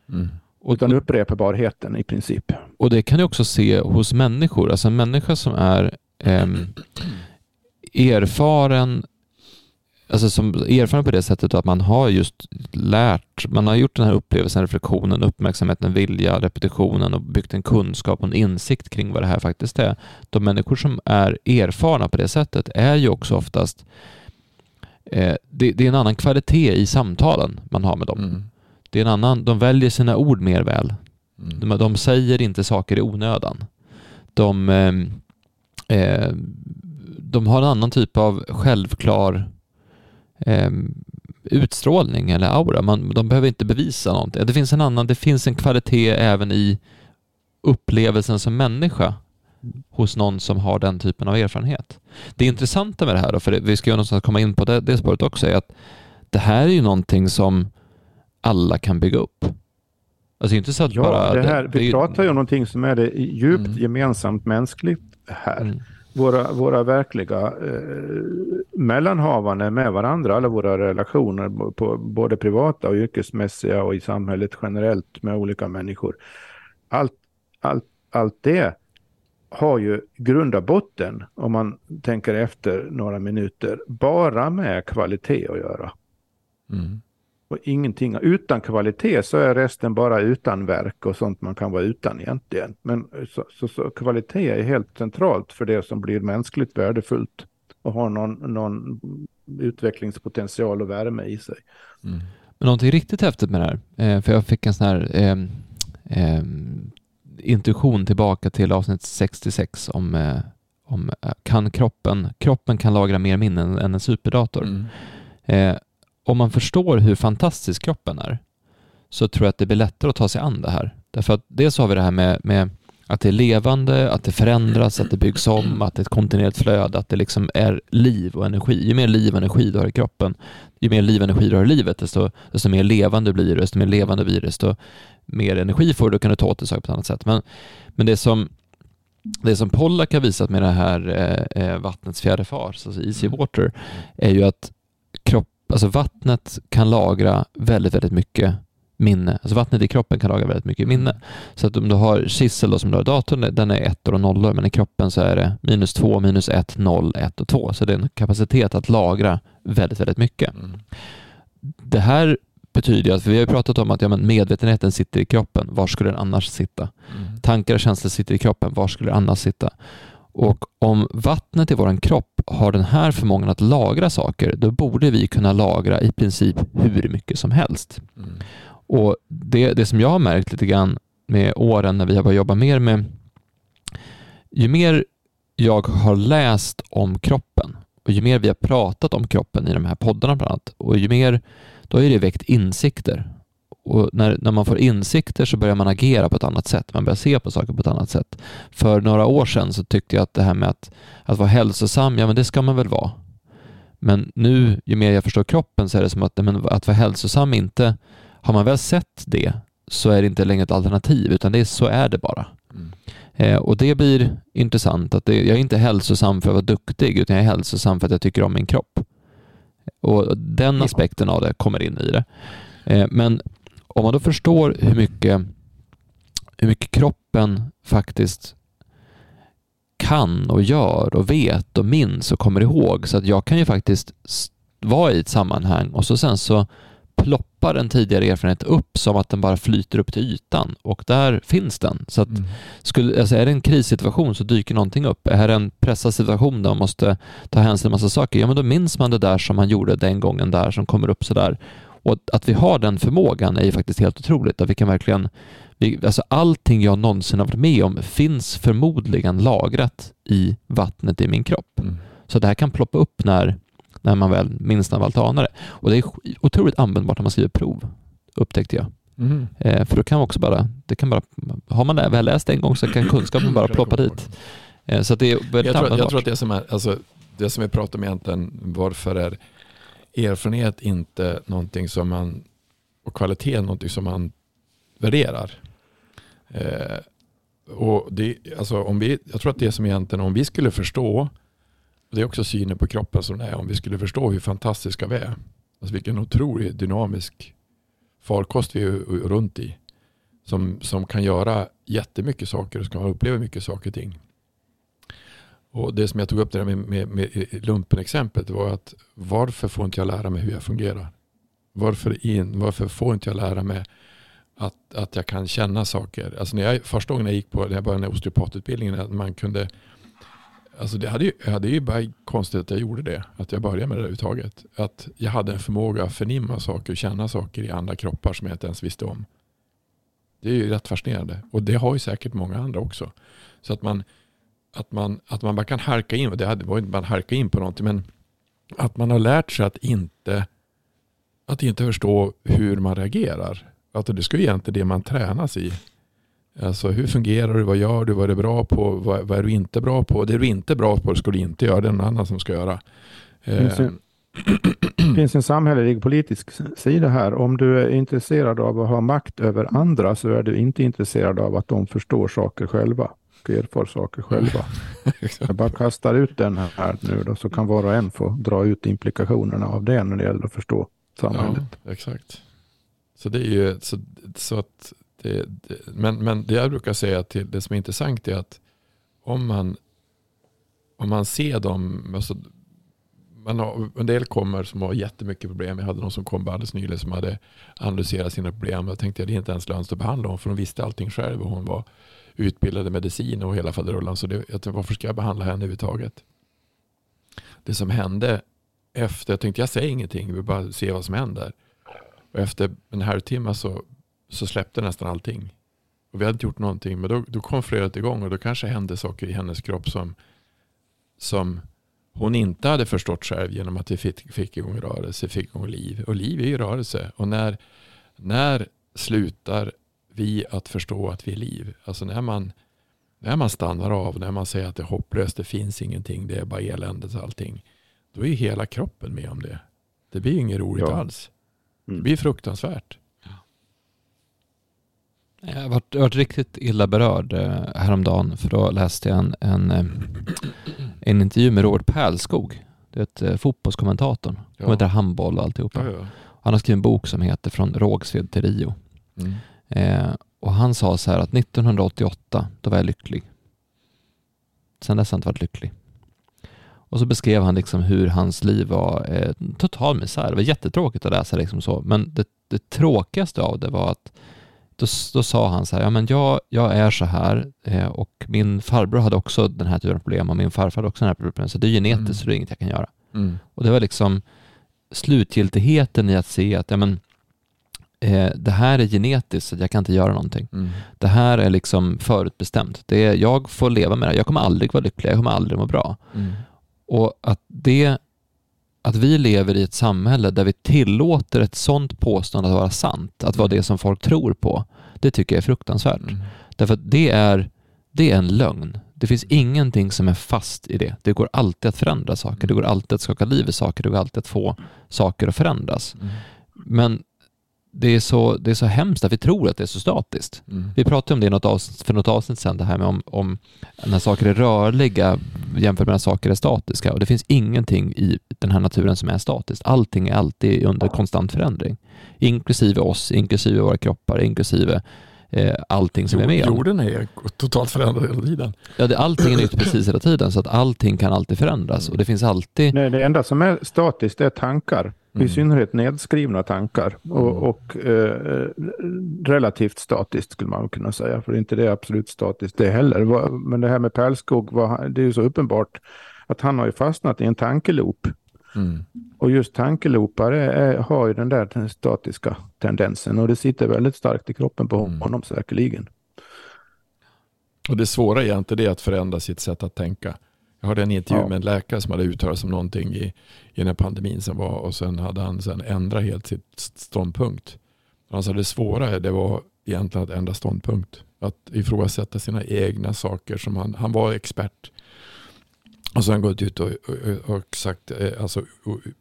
Mm. Och, Utan upprepbarheten i princip. Och det kan du också se hos människor. Alltså en människa som är eh, erfaren alltså som erfaren på det sättet att man har just lärt, man har gjort den här upplevelsen, reflektionen, uppmärksamheten, vilja, repetitionen och byggt en kunskap och en insikt kring vad det här faktiskt är. De människor som är erfarna på det sättet är ju också oftast eh, det, det, är en annan kvalitet i samtalen man har med dem. Mm. Det är en annan, de väljer sina ord mer väl. Mm. De, de, säger inte saker i onödan. De, eh, eh, de har en annan typ av självklar eh, utstrålning eller aura. Man, de behöver inte bevisa någonting. Det finns en annan, det finns en kvalitet även i upplevelsen som människa hos någon som har den typen av erfarenhet. Det intressanta med det här, då, för vi ska ju någonstans komma in på det, det spåret också, är att det här är ju någonting som alla kan bygga upp. Alltså inte så att ja, bara... Det här, det, vi det, pratar ju om någonting som är det djupt mm. gemensamt mänskligt här. Mm våra, våra verkliga eh, mellanhavanden med varandra, alla våra relationer på både privata och yrkesmässiga och i samhället generellt med olika människor. Allt, allt, allt det har ju grund och botten, om man tänker efter några minuter, bara med kvalitet att göra. Mm och ingenting. Utan kvalitet så är resten bara utan verk och sånt man kan vara utan egentligen. Men så, så, så kvalitet är helt centralt för det som blir mänskligt värdefullt och har någon, någon utvecklingspotential och värme i sig. Mm. Men någonting riktigt häftigt med det här, eh, för jag fick en sån här eh, eh, intuition tillbaka till avsnitt 66 om, eh, om eh, kan kroppen, kroppen kan lagra mer minnen än en superdator. Mm. Om man förstår hur fantastisk kroppen är så tror jag att det blir lättare att ta sig an det här. Därför att dels har vi det här med, med att det är levande, att det förändras, att det byggs om, att det är ett kontinuerligt flöde, att det liksom är liv och energi. Ju mer liv och energi du har i kroppen, ju mer liv och energi du har i livet, desto, desto mer levande blir du, desto mer levande blir du, desto mer energi får du, då kan du ta åt dig saker på ett annat sätt. Men, men det som det som Pollack har visat med det här eh, eh, vattnets fjärde fas, alltså easy water, är ju att alltså vattnet kan lagra väldigt, väldigt mycket minne. Alltså vattnet i kroppen kan lagra väldigt mycket minne. Så att om du har kissel då, som du har i datorn, den är ettor och nollor, men i kroppen så är det minus två, minus ett, noll, ett och två. Så det är en kapacitet att lagra väldigt, väldigt mycket. Mm. Det här betyder att, för vi har ju pratat om att ja, men medvetenheten sitter i kroppen, var skulle den annars sitta? Mm. Tankar och känslor sitter i kroppen, var skulle det annars sitta? Och om vattnet i vår kropp har den här förmågan att lagra saker, då borde vi kunna lagra i princip hur mycket som helst. Mm. Och det, det som jag har märkt lite grann med åren när vi har börjat jobba mer med, ju mer jag har läst om kroppen och ju mer vi har pratat om kroppen i de här poddarna bland annat och ju mer, då har det väckt insikter och när, när man får insikter så börjar man agera på ett annat sätt. Man börjar se på saker på ett annat sätt. För några år sedan så tyckte jag att det här med att, att vara hälsosam, ja men det ska man väl vara. Men nu, ju mer jag förstår kroppen så är det som att, men, att vara hälsosam inte, har man väl sett det så är det inte längre ett alternativ utan det är, så är det bara. Mm. Eh, och det blir intressant att det, jag är inte hälsosam för att vara duktig utan jag är hälsosam för att jag tycker om min kropp. Och den aspekten av det kommer in i det. Eh, men om man då förstår hur mycket, hur mycket kroppen faktiskt kan och gör och vet och minns och kommer ihåg. Så att jag kan ju faktiskt vara i ett sammanhang och så sen så ploppar en tidigare erfarenhet upp som att den bara flyter upp till ytan och där finns den. Så att mm. skulle, alltså är det en krissituation så dyker någonting upp. Är det en pressad situation där man måste ta hänsyn till en massa saker, ja men då minns man det där som man gjorde den gången där som kommer upp sådär. Och att vi har den förmågan är ju faktiskt helt otroligt. Att vi kan verkligen, vi, alltså allting jag någonsin har varit med om finns förmodligen lagrat i vattnet i min kropp. Mm. Så det här kan ploppa upp när när man väl minst av allt anar det. Och det är otroligt användbart när man skriver prov, upptäckte jag. Mm. Eh, för då kan man också bara, det kan bara, har man väl läst en gång så kan kunskapen bara ploppa dit. Eh, så det är jag tror, jag tror att det som är, alltså, det som vi pratar om egentligen, varför är erfarenhet inte någonting som man, och kvalitet någonting som man värderar. Eh, och det, alltså om vi, jag tror att det som egentligen, om vi skulle förstå det är också synen på kroppen som den är. Om vi skulle förstå hur fantastiska vi är. Alltså vilken otrolig dynamisk farkost vi är runt i. Som, som kan göra jättemycket saker och ska uppleva mycket saker och ting. Och det som jag tog upp där med, med, med lumpen-exemplet var att varför får inte jag lära mig hur jag fungerar? Varför, in, varför får inte jag lära mig att, att jag kan känna saker? Alltså när jag, första gången jag gick på, när jag började osteopatutbildningen, att man kunde Alltså det hade ju, hade är ju bara konstigt att jag gjorde det. Att jag började med det överhuvudtaget. Att jag hade en förmåga att förnimma saker och känna saker i andra kroppar som jag inte ens visste om. Det är ju rätt fascinerande. Och det har ju säkert många andra också. Så att man, att man, att man bara kan harka in, det var inte bara harka in på någonting, men att man har lärt sig att inte, att inte förstå hur man reagerar. Alltså det ska ju egentligen det man tränas i. Alltså hur fungerar du? Vad gör du? Vad är du bra på? Vad, vad är du inte bra på? Det du inte är bra på ska du inte göra. Det är någon annan som ska göra. Det finns, en, eh. finns en samhällelig politisk sida här. Om du är intresserad av att ha makt över andra så är du inte intresserad av att de förstår saker själva och erfar saker själva. Jag bara kastar ut den här nu då, så kan var och en få dra ut implikationerna av det när det gäller att förstå samhället. Ja, exakt. Så det är ju så, så att det, det, men, men det jag brukar säga till det som är intressant är att om man, om man ser dem, alltså, man har, en del kommer som har jättemycket problem. Jag hade någon som kom alldeles nyligen som hade analyserat sina problem. Jag tänkte att det är inte ens lönt att behandla honom för hon visste allting själv och hon var utbildade medicin och hela faderullan. Så det, jag tänkte, varför ska jag behandla henne överhuvudtaget? Det som hände efter, jag tänkte jag säger ingenting, vi bara se vad som händer. Och efter en halvtimme så så släppte nästan allting. Och vi hade inte gjort någonting. Men då, då kom flödet igång och då kanske hände saker i hennes kropp som, som hon inte hade förstått själv genom att vi fick, fick igång rörelse, fick igång liv. Och liv är ju rörelse. Och när, när slutar vi att förstå att vi är liv? Alltså när man, när man stannar av, när man säger att det är hopplöst, det finns ingenting, det är bara eländet och allting. Då är hela kroppen med om det. Det blir inget roligt ja. alls. Det mm. blir fruktansvärt. Jag har varit, varit riktigt illa berörd eh, häromdagen för då läste jag en, en, eh, en intervju med Robert Pärlskog. Det är ett eh, fotbollskommentatorn. Ja. heter handboll och alltihopa. Ja, ja. Han har skrivit en bok som heter Från Rågsved till Rio. Mm. Eh, och han sa så här att 1988, då var jag lycklig. Sen dess har jag inte varit lycklig. Och så beskrev han liksom hur hans liv var eh, total misär. Det var jättetråkigt att läsa liksom så. Men det, det tråkigaste av det var att då, då sa han så här, ja men jag, jag är så här eh, och min farbror hade också den här typen av problem och min farfar hade också den här typen av problem, så det är genetiskt mm. så det är inget jag kan göra. Mm. Och det var liksom slutgiltigheten i att se att ja, men, eh, det här är genetiskt, så jag kan inte göra någonting. Mm. Det här är liksom förutbestämt. Det är, jag får leva med det Jag kommer aldrig vara lycklig, jag kommer aldrig må bra. Mm. Och att det att vi lever i ett samhälle där vi tillåter ett sånt påstående att vara sant, att vara mm. det som folk tror på, det tycker jag är fruktansvärt. Mm. Därför att det är, det är en lögn. Det finns ingenting som är fast i det. Det går alltid att förändra saker, det går alltid att skaka liv i saker, det går alltid att få saker att förändras. Mm. Men det är, så, det är så hemskt att vi tror att det är så statiskt. Mm. Vi pratade om det något avsnitt, för något avsnitt sedan, det här med om, om när saker är rörliga jämfört med när saker är statiska. Och det finns ingenting i den här naturen som är statiskt. Allting är alltid under konstant förändring. Inklusive oss, inklusive våra kroppar, inklusive allting som är med. Jorden är totalt förändrad hela tiden. Ja, det, allting är nytt precis hela tiden så att allting kan alltid förändras och det finns alltid... Nej, det enda som är statiskt är tankar. Mm. I synnerhet nedskrivna tankar och, Mm. och eh, relativt statiskt skulle man kunna säga. För inte det är absolut statiskt det heller. Men det här med Pärlskog, det är ju så uppenbart att han har ju fastnat i en tankeloop. Mm. Och just tankeloopar är, är, har ju den där statiska tendensen och det sitter väldigt starkt i kroppen på Mm. honom säkerligen. Och det svåra är inte det att förändra sitt sätt att tänka. Jag hade en intervju Ja. med en läkare som hade uttalat sig om någonting i, i den här pandemin som var och sen hade han sen ändrat helt sitt ståndpunkt. Han sa det svåra det var egentligen att ändra ståndpunkt. Att ifrågasätta sina egna saker som han, han var expert. Och sen gått ut och, och, och sagt eh, alltså,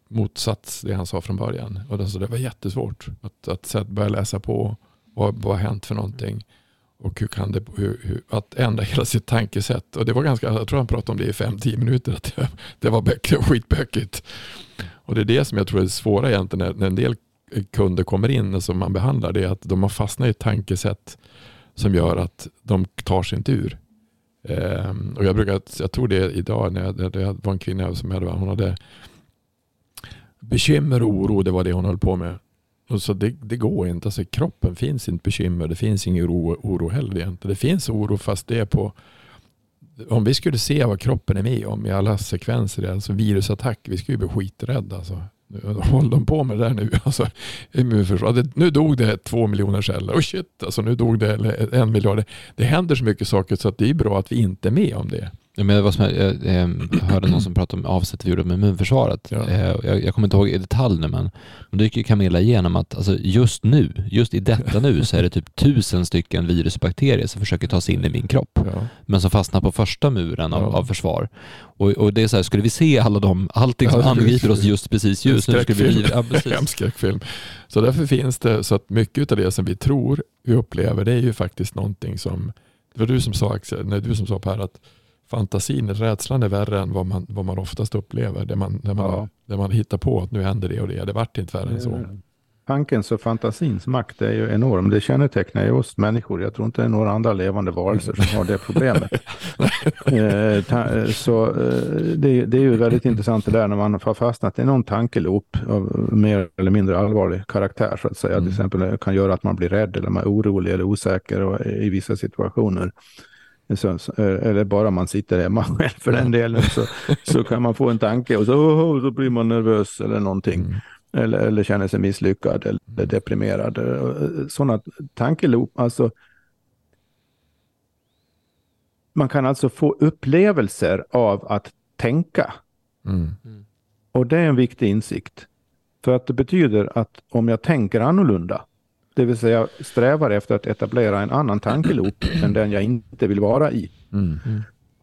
motsats det han sa från början. Och det, det var jättesvårt att, att att börja läsa på. Vad, vad har hänt för någonting? Och hur kan det, hur, hur, att ändra hela sitt tankesätt. Och det var ganska, jag tror han pratade om det i 5-10 minuter. Att det, det var böck, skitbökigt. Och det är det som jag tror är det svåra egentligen när, när en del kunder kommer in och som man behandlar. Det är att de har fastnat i ett tankesätt som gör att de tar sig inte ur. Ehm, och jag brukar, jag tror det idag när jag, det var en kvinna som jag hade, hon hade bekymmer och oro, det var det hon höll på med. Och så det, det går inte. Alltså, kroppen finns inte bekymmer. Det finns ingen oro, oro heller egentligen. Det finns oro fast det är på... Om vi skulle se vad kroppen är med om i alla sekvenser, alltså virusattack, vi skulle ju bli skiträdda. Alltså. Nu Håller de på med det där nu? Alltså, Nu dog det två miljoner celler. Oh shit, alltså, nu dog det en miljard. Det, det händer så mycket saker så att det är bra att vi inte är med om det. Jag, menar, vad som, jag, jag, jag hörde någon som pratade om avsätter vi gjorde med immunförsvaret. Ja. Eh, jag, jag kommer inte ihåg i detalj nu men men då gick ju Camilla igenom att alltså, just nu, just i detta nu så är det typ tusen stycken virus och bakterier som försöker ta sig in i min kropp. Ja. men som fastnar på första muren av, Ja. av försvar. Och, och det är så här, skulle vi se alla de, allting som det- angriper oss just precis just nu, skulle vi Skräckfilm. ja, precis. Skräckfilm. Så därför finns det, så att mycket av det som vi tror vi upplever, det är ju faktiskt någonting som, det var du som sa Axel, nej, du som sa Per, att fantasin, rädslan är värre än vad man, vad man oftast upplever. Det man, det man, Ja. det man hittar på att nu händer det och det, det vart inte värre än så. Tankens och fantasins makt är ju enorm. Det kännetecknar ju oss människor. Jag tror inte det är några andra levande varelser som har det problemet. Eh, eh, så eh, det, det är ju väldigt intressant det där när man har fastnat i någon tankeloop av mer eller mindre allvarlig karaktär så att säga. Mm. Till exempel kan göra att man blir rädd eller man är orolig eller osäker i vissa situationer. Så, eh, eller bara man sitter hemma själv för den delen så, så kan man få en tanke och så, oh, så blir man nervös eller någonting Mm. eller, eller känner sig misslyckad eller deprimerad. Eh, Sådana tankeloop, alltså. Man kan alltså få upplevelser av att tänka Mm. och det är en viktig insikt. För att det betyder att om jag tänker annorlunda, det vill säga strävar efter att etablera en annan tankeloop än den jag inte vill vara i, Mm.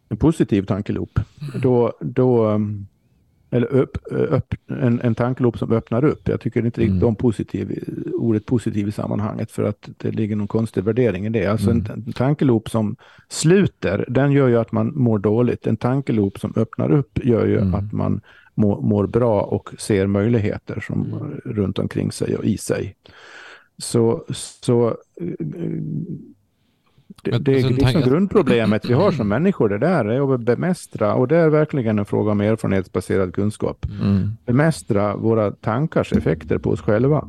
en positiv tankeloop, då, då um, eller upp, upp, en, en tankeloop som öppnar upp. Jag tycker inte riktigt Mm. om positiv, ordet positiv i sammanhanget för att det ligger någon konstig värdering i det. Alltså en, en tankeloop som sluter, den gör ju att man mår dåligt. En tankeloop som öppnar upp gör ju Mm. att man mår, mår bra och ser möjligheter som runt omkring sig och i sig. Så, så eh, det, det är alltså, liksom grundproblemet vi har som människor. Det där är att bemästra och det är verkligen en fråga om erfarenhetsbaserad kunskap. Mm. Bemästra våra tankars effekter på oss själva.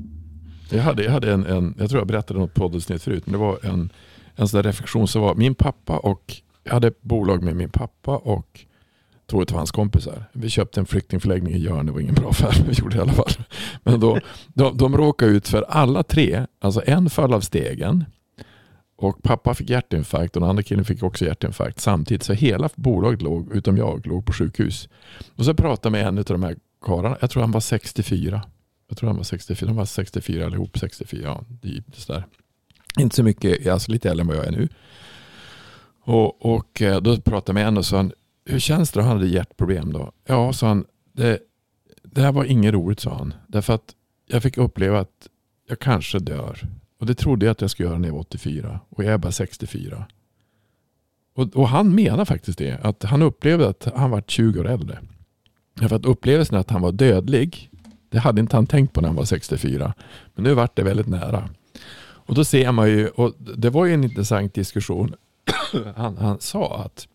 Jag hade, jag hade en, en, jag tror jag berättade något poddavsnitt förut, men det var en, en sån reflektion som var min pappa och, jag hade ett bolag med min pappa och två av hans kompisar. Vi köpte en flyktingförläggning i Jörn, det var ingen bra affär, men vi gjorde det i alla fall. Men då, de, de råkade ut för alla tre, alltså en föll av stegen och pappa fick hjärtinfarkt och den andra killen fick också hjärtinfarkt samtidigt. Så hela bolaget låg, utom jag, låg på sjukhus. Och så pratade jag med en av de här karlarna, jag tror han var 64. Jag tror han var 64, de var 64 allihop, 64, ja, det. Inte så mycket, alltså lite äldre än vad jag är nu. Och, och eh, då pratade jag med en och sa, hur känns det? Han hade hjärtproblem då. Ja, sa han, det, det här var inget roligt sa han. Därför att jag fick uppleva att jag kanske dör. Och det trodde jag att jag skulle göra när jag var 84. Och jag är bara 64. Och, och han menar faktiskt det. Att han upplevde att han var 20 år äldre. Därför att upplevelsen att han var dödlig. Det hade inte han tänkt på när han var 64. Men nu vart det väldigt nära. Och då ser man ju, och det var ju en intressant diskussion. Han, han sa att,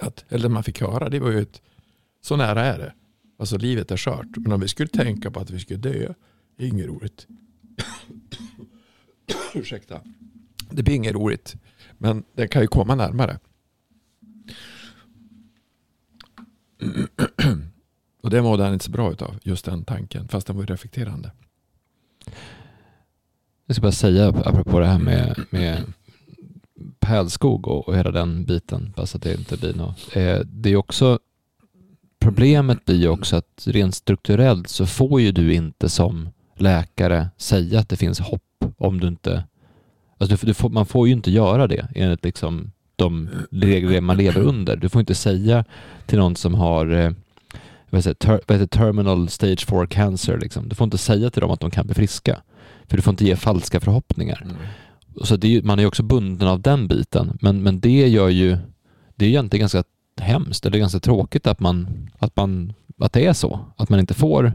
att, eller man fick höra, det var ju ett, så nära är det. Alltså livet är skört. Men om vi skulle tänka på att vi skulle dö, det är inget roligt. Ursäkta. Det blir inget roligt. Men det kan ju komma närmare. Och det mådde han inte så bra utav, just den tanken. Fast den var ju reflekterande. Jag ska bara säga apropå det här med, med pärlskog och, och hela den biten, fast att det inte blir något. Eh, det är också, problemet blir ju också att rent strukturellt så får ju du inte som läkare säga att det finns hopp om du inte, alltså du, du får, man får ju inte göra det enligt liksom de regler man lever under. Du får inte säga till någon som har eh, vad heter, ter, vad heter terminal stage 4 cancer, liksom. du får inte säga till dem att de kan bli friska. För du får inte ge falska förhoppningar. Mm. Så det är, man är också bunden av den biten. Men, men det gör ju, det är egentligen ganska hemskt eller ganska tråkigt att, man, att, man, att det är så. Att man inte får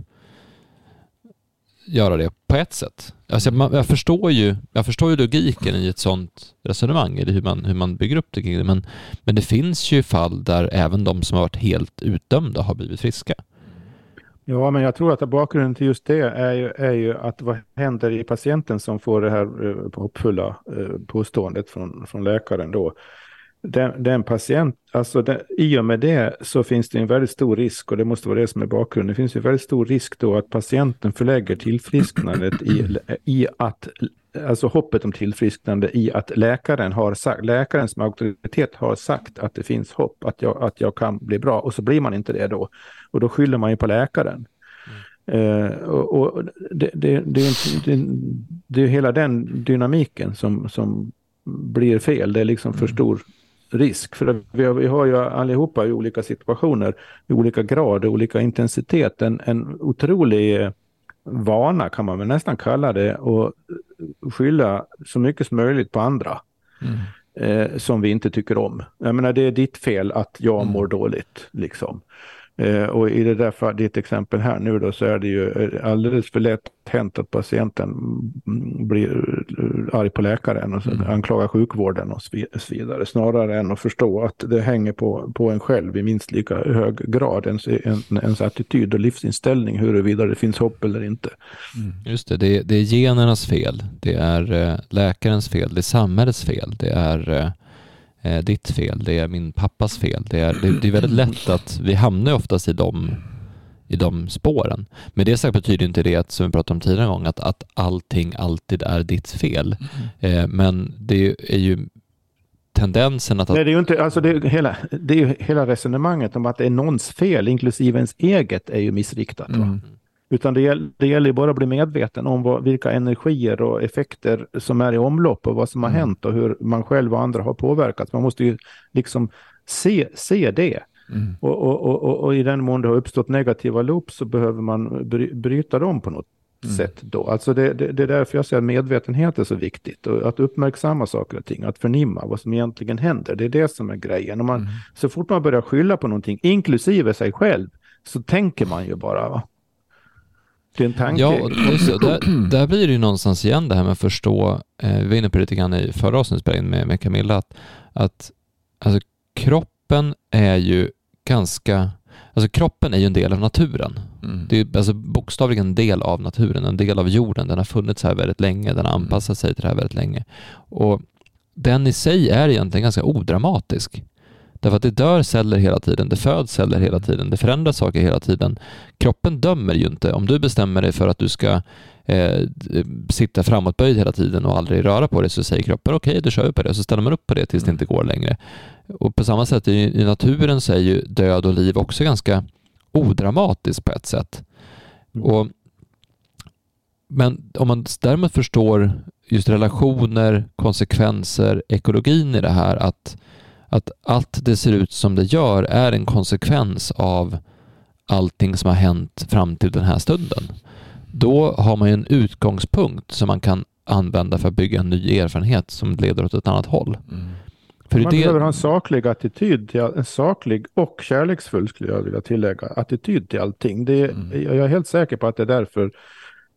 göra det på ett sätt. Alltså jag, jag, förstår ju, jag förstår ju logiken i ett sånt resonemang, eller hur man, hur man bygger upp det kring det, men, men det finns ju fall där även de som har varit helt utdömda har blivit friska. Ja, men jag tror att bakgrunden till just det är ju, är ju att vad händer i patienten som får det här eh, hoppfulla eh, påståendet från, från läkaren då. Den, den patient, alltså den, i och med det så finns det en väldigt stor risk och det måste vara det som är bakgrunden. Det finns en väldigt stor risk då att patienten förlägger tillfrisknandet i, i att alltså hoppet om tillfrisknande i att läkaren har sagt, läkaren som auktoritet har sagt att det finns hopp, att jag, att jag kan bli bra och så blir man inte det då. Och då skyller man ju på läkaren. Mm. Eh, och, och det, det, det, det, det är hela den dynamiken som, som blir fel. Det är liksom för mm. stor risk. För vi har, vi har ju allihopa i olika situationer, i olika grad och olika intensitet, en, en otrolig vana kan man väl nästan kalla det och skylla så mycket som möjligt på andra. Mm. Eh, som vi inte tycker om. Jag menar det är ditt fel att jag mm. mår dåligt. Liksom. Eh, och i det där ditt exempel här nu då så är det ju eh, alldeles för lätt hänt att patienten blir eh, arg på läkaren och mm. anklagar sjukvården och så vidare. Snarare än att förstå att det hänger på, på en själv i minst lika hög grad. Ens, ens attityd och livsinställning huruvida det finns hopp eller inte. Mm. Just det, det det är genernas fel. Det är läkarens fel. Det är samhällets fel. Det är eh, ditt fel, det är min pappas fel. Det är, det, det är väldigt lätt att vi hamnar oftast i de, i de spåren. Men det sagt betyder inte det, att, som vi pratade om tidigare gång, att, att allting alltid är ditt fel. Mm. Eh, men det är ju tendensen att... Nej, det är ju inte, alltså det är, hela, det är hela resonemanget om att det är någons fel, inklusive ens eget, är ju missriktat. Mm. Utan det, gäller, det gäller bara att bli medveten om vad, vilka energier och effekter som är i omlopp och vad som har mm. hänt och hur man själv och andra har påverkats. Man måste ju liksom se, se det. Mm. Och, och, och, och, i den mån det har uppstått negativa loop så behöver man bry, bryta dem på något mm. sätt då. Alltså det, det, det, är därför jag säger att medvetenhet är så viktigt. Och att uppmärksamma saker och ting, att förnimma vad som egentligen händer. Det är det som är grejen. Och man, mm. Så fort man börjar skylla på någonting, inklusive sig själv, så tänker man ju bara. Va? Det är en tanke. Ja, och där, där, blir det ju någonstans igen det här med att förstå, eh, vi var inne på det lite grann i förra avsnittet med, med Camilla, att, att alltså, kroppen är ju ganska, alltså kroppen är ju en del av naturen. Mm. Det är alltså bokstavligen en del av naturen, en del av jorden. Den har funnits här väldigt länge, den har mm. anpassat sig till det här väldigt länge. Och den i sig är egentligen ganska odramatisk. Därför att det dör celler hela tiden, det föds celler hela tiden, det förändras saker hela tiden. Kroppen dömer ju inte. Om du bestämmer dig för att du ska eh, sitta framåtböjd hela tiden och aldrig röra på dig så säger kroppen okej, okay, då kör vi på det. Så ställer man upp på det tills det inte går längre. Och på samma sätt i, i naturen så är ju död och liv också ganska odramatiskt på ett sätt. Mm. Och, men om man däremot förstår just relationer, konsekvenser, ekologin i det här, att att allt det ser ut som det gör är en konsekvens av allting som har hänt fram till den här stunden. Då har man ju en utgångspunkt som man kan använda för att bygga en ny erfarenhet som leder åt ett annat håll. Mm. För man det... behöver ha en saklig attityd, till, en saklig och kärleksfull skulle jag vilja tillägga, attityd till allting. Det, mm. Jag är helt säker på att det är därför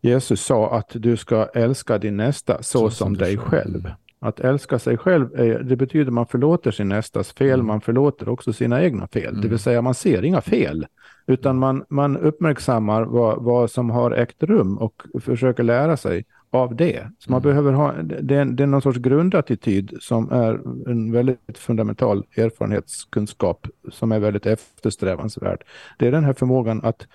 Jesus sa att du ska älska din nästa så, Så som, som dig dig själv. Att älska sig själv, är, det betyder man förlåter sin nästas fel, Mm. man förlåter också sina egna fel. Det Mm. vill säga man ser inga fel, utan man, man uppmärksammar vad, vad som har ägt rum och försöker lära sig av det. Så man Mm. behöver ha, det, är, det är någon sorts grundattityd som är en väldigt fundamental erfarenhetskunskap som är väldigt eftersträvansvärd. Det är den här förmågan att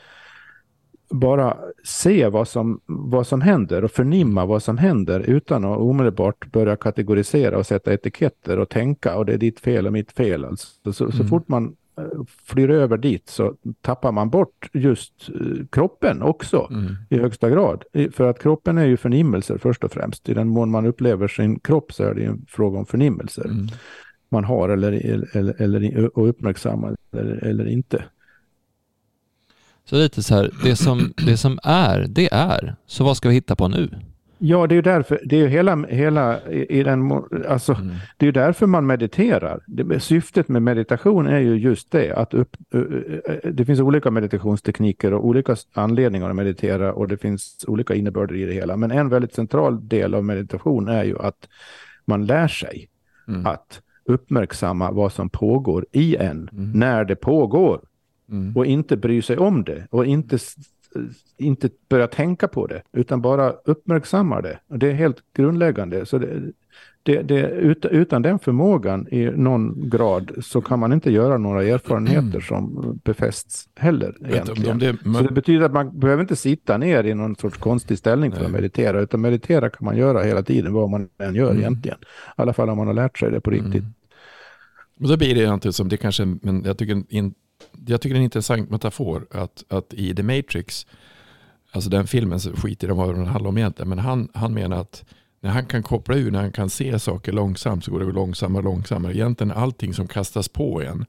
bara se vad som, vad som händer och förnimma vad som händer utan att omedelbart börja kategorisera och sätta etiketter och tänka och det är ditt fel och mitt fel. Alltså. Så, så Mm. fort man eh, flyr över dit så tappar man bort just eh, kroppen också Mm. i högsta grad. För att kroppen är ju förnimmelser först och främst. I den mån man upplever sin kropp så är det en fråga om förnimmelser. Mm. Man har eller, eller, eller och uppmärksammar eller, eller inte. Så lite så här, det som, det som är, det är. Så vad ska vi hitta på nu? Ja, det är ju därför, det är ju hela, hela i, den, alltså, Mm. det är därför man mediterar. Det, syftet med meditation är ju just det, att upp, det finns olika meditationstekniker och olika anledningar att meditera och det finns olika innebörder i det hela. Men en väldigt central del av meditation är ju att man lär sig Mm. att uppmärksamma vad som pågår i en Mm. när det pågår Mm. och inte bry sig om det och inte, inte börja tänka på det utan bara uppmärksamma det. Och det är helt grundläggande. Så det, det, det, ut, utan den förmågan i någon grad så kan man inte göra några erfarenheter som befästs heller egentligen. det, Så det betyder att man behöver inte sitta ner i någon sorts konstig ställning för att Nej. meditera, utan meditera kan man göra hela tiden, vad man än gör Mm. egentligen. I alla fall om man har lärt sig det på riktigt. Mm. Och då blir det egentligen som, det kanske, men jag tycker, in, jag tycker det är en intressant metafor att, att i The Matrix, alltså den filmen så skiter i vad den handlar om egentligen, men han, han menar att när han kan koppla ur, när han kan se saker långsamt så går det långsammare och långsammare. Egentligen allting som kastas på en,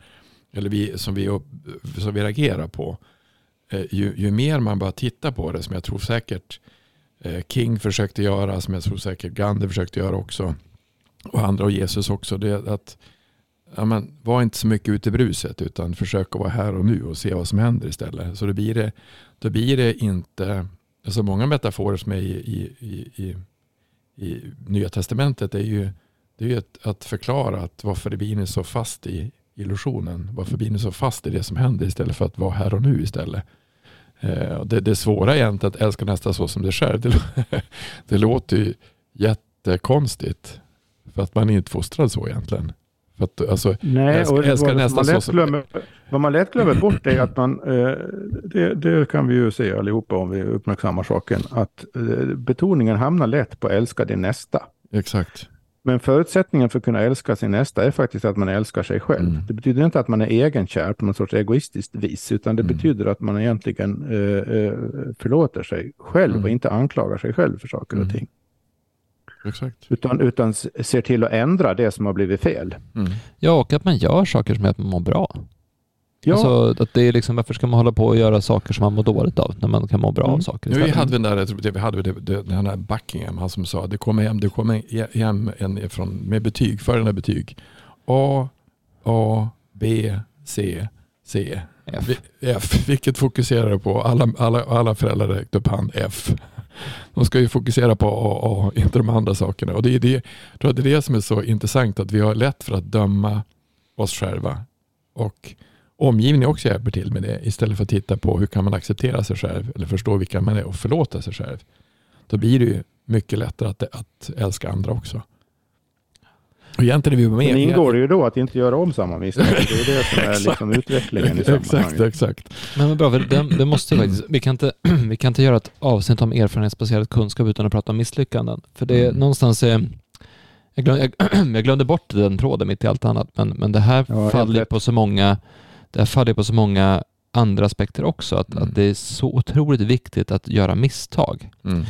eller vi, som, vi, som vi reagerar på, eh, ju, ju mer man bara tittar på det, som jag tror säkert eh, King försökte göra, som jag tror säkert Gandhi försökte göra också, och andra och Jesus också, det är att ja, men, var inte så mycket ute i bruset utan försök att vara här och nu och se vad som händer istället. Så då blir det, då blir det inte, alltså många metaforer som är i, i, i, i, i Nya Testamentet är ju, det är ju att, att förklara att varför blir ni så fast i illusionen. Varför blir ni så fast i det som händer istället för att vara här och nu istället. Eh, det, det svåra är egentligen att älska nästa så som det själv. Det, det låter ju jättekonstigt. För att man är inte fostrad så egentligen. För att, alltså, Nej, Älskar- och älskar vad, nästan man så glömmer, vad man lätt glömmer bort är att man, eh, det, det kan vi ju se allihopa om vi uppmärksammar saken, att eh, betoningen hamnar lätt på älska din nästa. exakt. Men förutsättningen för att kunna älska sin nästa är faktiskt att man älskar sig själv. Mm. Det betyder inte att man är egenkär på något sorts egoistiskt vis, utan det Mm. betyder att man egentligen eh, eh, förlåter sig själv Mm. och inte anklagar sig själv för saker Mm. och ting. Exakt. Utan, utan ser till att ändra det som har blivit fel. Mm. Ja, och att man gör saker som gör att man mår bra. Ja, Alltså, att det är liksom, varför ska man hålla på och göra saker som man mår dåligt av när man kan må bra av Mm. saker Nu istället? hade vi den där, jag tror det vi hade det, det, den här Buckingham, han som sa det kommer hem, det kommer hem en från, med betyg, följande betyg. A, A, B, C, C, F. Vi- F. Vilket fokuserar på, alla, alla, alla föräldrar räckte upp hand F. De ska ju fokusera på A, inte de andra sakerna. Och det är det, jag tror att det är det som är så intressant, att vi har lätt för att döma oss själva. Och omgivningen också hjälper till med det istället för att titta på hur kan man acceptera sig själv eller förstå vilka man är och förlåta sig själv. Då blir det ju mycket lättare att, att älska andra också. Och egentligen är vi med. Men ingår det ju då att inte göra om samma misstag. Det är det som är liksom utvecklingen i Exakt, sammanhanget. exakt. Men vad bra, för det, det måste faktiskt, vi, kan inte, vi kan inte göra ett avsnitt om erfarenhetsbaserad kunskap utan att prata om misslyckanden. För det är Mm. någonstans, eh, jag, glöm, jag, jag glömde bort den tråden mitt i allt annat, men, men det här Ja, faller på så många, det här faller på så många andra aspekter också, att, Mm. att det är så otroligt viktigt att göra misstag. Mm.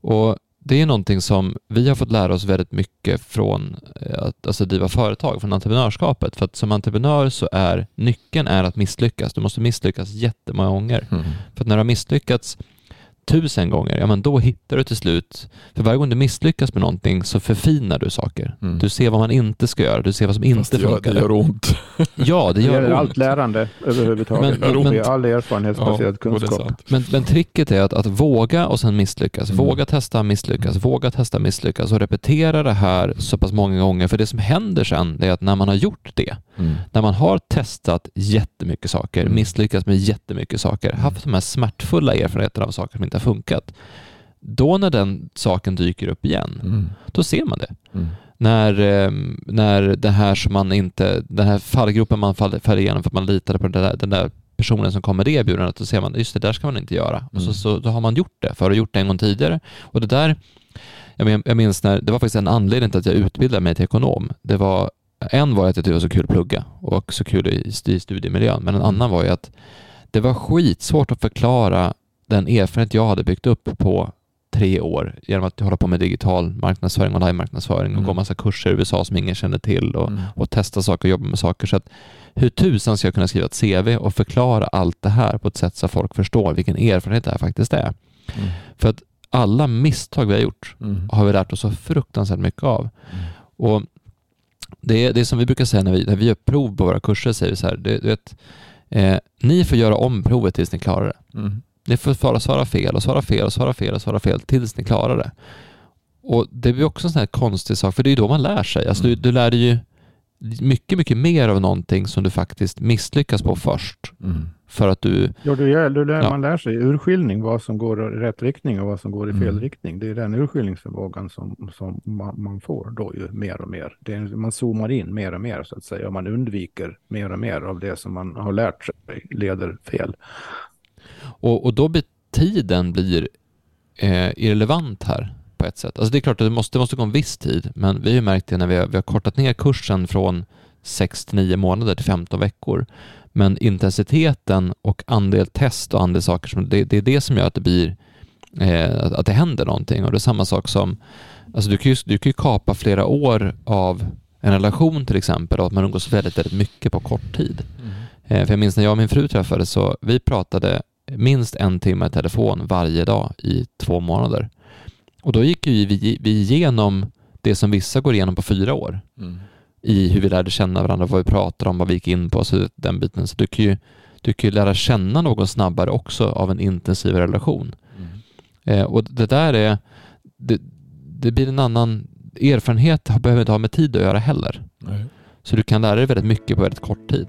Och det är någonting som vi har fått lära oss väldigt mycket från eh, att alltså driva företag, från entreprenörskapet. För att som entreprenör så är nyckeln är att misslyckas. Du måste misslyckas jättemånga gånger. Mm. För att när du har misslyckats tusen gånger, ja men då hittar du till slut, för varje gång du misslyckas med någonting så förfinar du saker. Mm. Du ser vad man inte ska göra, du ser vad som Fast inte det gör, funkar. det gör ont. Ja, det Det gör ont. allt lärande överhuvudtaget. Men- Men, all erfarenhetsbaserad är kunskap. Men, men tricket är att, att våga och sen misslyckas. Mm. Våga testa, misslyckas, våga testa, misslyckas och repetera det här så pass många gånger. För det som händer sen är att när man har gjort det, Mm. när man har testat jättemycket saker, Mm. misslyckats med jättemycket saker, haft de här smärtfulla erfarenheterna av saker som inte har funkat, då när den saken dyker upp igen, Mm. då ser man det. Mm. När, eh, när det här som man inte, den här fallgropen man faller, faller igenom för att man litade på den där, den där personen som kom med det erbjudandet, då ser man just det där ska man inte göra. Och så, Mm. så då har man gjort det, för att ha gjort det en gång tidigare. Och det där, jag minns när, det var faktiskt en anledning till att jag utbildade mig till ekonom. Det var, en var att jag tyckte det var så kul att plugga och så kul i, i studiemiljön, men en annan var ju att det var skitsvårt att förklara den erfarenhet jag hade byggt upp på tre år genom att hålla på med digital marknadsföring och live-marknadsföring och Mm. gå massa kurser i USA som ingen känner till och, Mm. och testa saker och jobba med saker. Så att hur tusan ska jag kunna skriva ett CV och förklara allt det här på ett sätt så att folk förstår vilken erfarenhet det här faktiskt är? Mm. För att alla misstag vi har gjort Mm. har vi lärt oss så fruktansvärt mycket av. Mm. Och det är det är som vi brukar säga när vi, när vi gör prov på våra kurser, säger vi så här, det, du vet, eh, ni får göra om provet tills ni klarar det. Mm. Ni får svara, svara fel och svara fel och svara fel och svara fel tills ni klarar det. Och det blir också en sån här konstig sak, för det är ju då man lär sig. Alltså du, Mm. du lär dig ju mycket, mycket mer av någonting som du faktiskt misslyckas på först. Mm. För att du, Jo, du, du lär, Ja. Man lär sig urskiljning vad som går i rätt riktning och vad som går i fel Mm. riktning. Det är den urskiljningsförmågan som, som man, man får då ju mer och mer. Är, man zoomar in mer och mer så att säga och man undviker mer och mer av det som man har lärt sig leder fel. och, och då blir tiden blir eh, irrelevant här på ett sätt. Alltså det är klart att det måste, det måste gå en viss tid, men vi har märkt det när vi har, vi har kortat ner kursen från 6 till 9 månader till 15 veckor. Men intensiteten och andel test och andel saker, som, det, det är det som gör att det blir eh, att- att det händer någonting. Och det är samma sak som, alltså du kan ju, du kan ju kapa flera år av en relation till exempel och att man umgås väldigt, väldigt mycket på kort tid. Eh, För jag minns när jag och min fru träffades så vi pratade minst en timme i telefon varje dag i två månader. Och då gick vi, vi igenom det som vissa går igenom på fyra år Mm. I hur vi lärde känna varandra, vad vi pratade om, vad vi gick in på, så den biten. Så du kan ju, du kan ju lära känna någon snabbare också av en intensiv relation. Mm. Eh, och det där är, det, det blir en annan erfarenhet, behöver inte ha med tid att göra heller. Nej. Så du kan lära dig väldigt mycket på väldigt kort tid.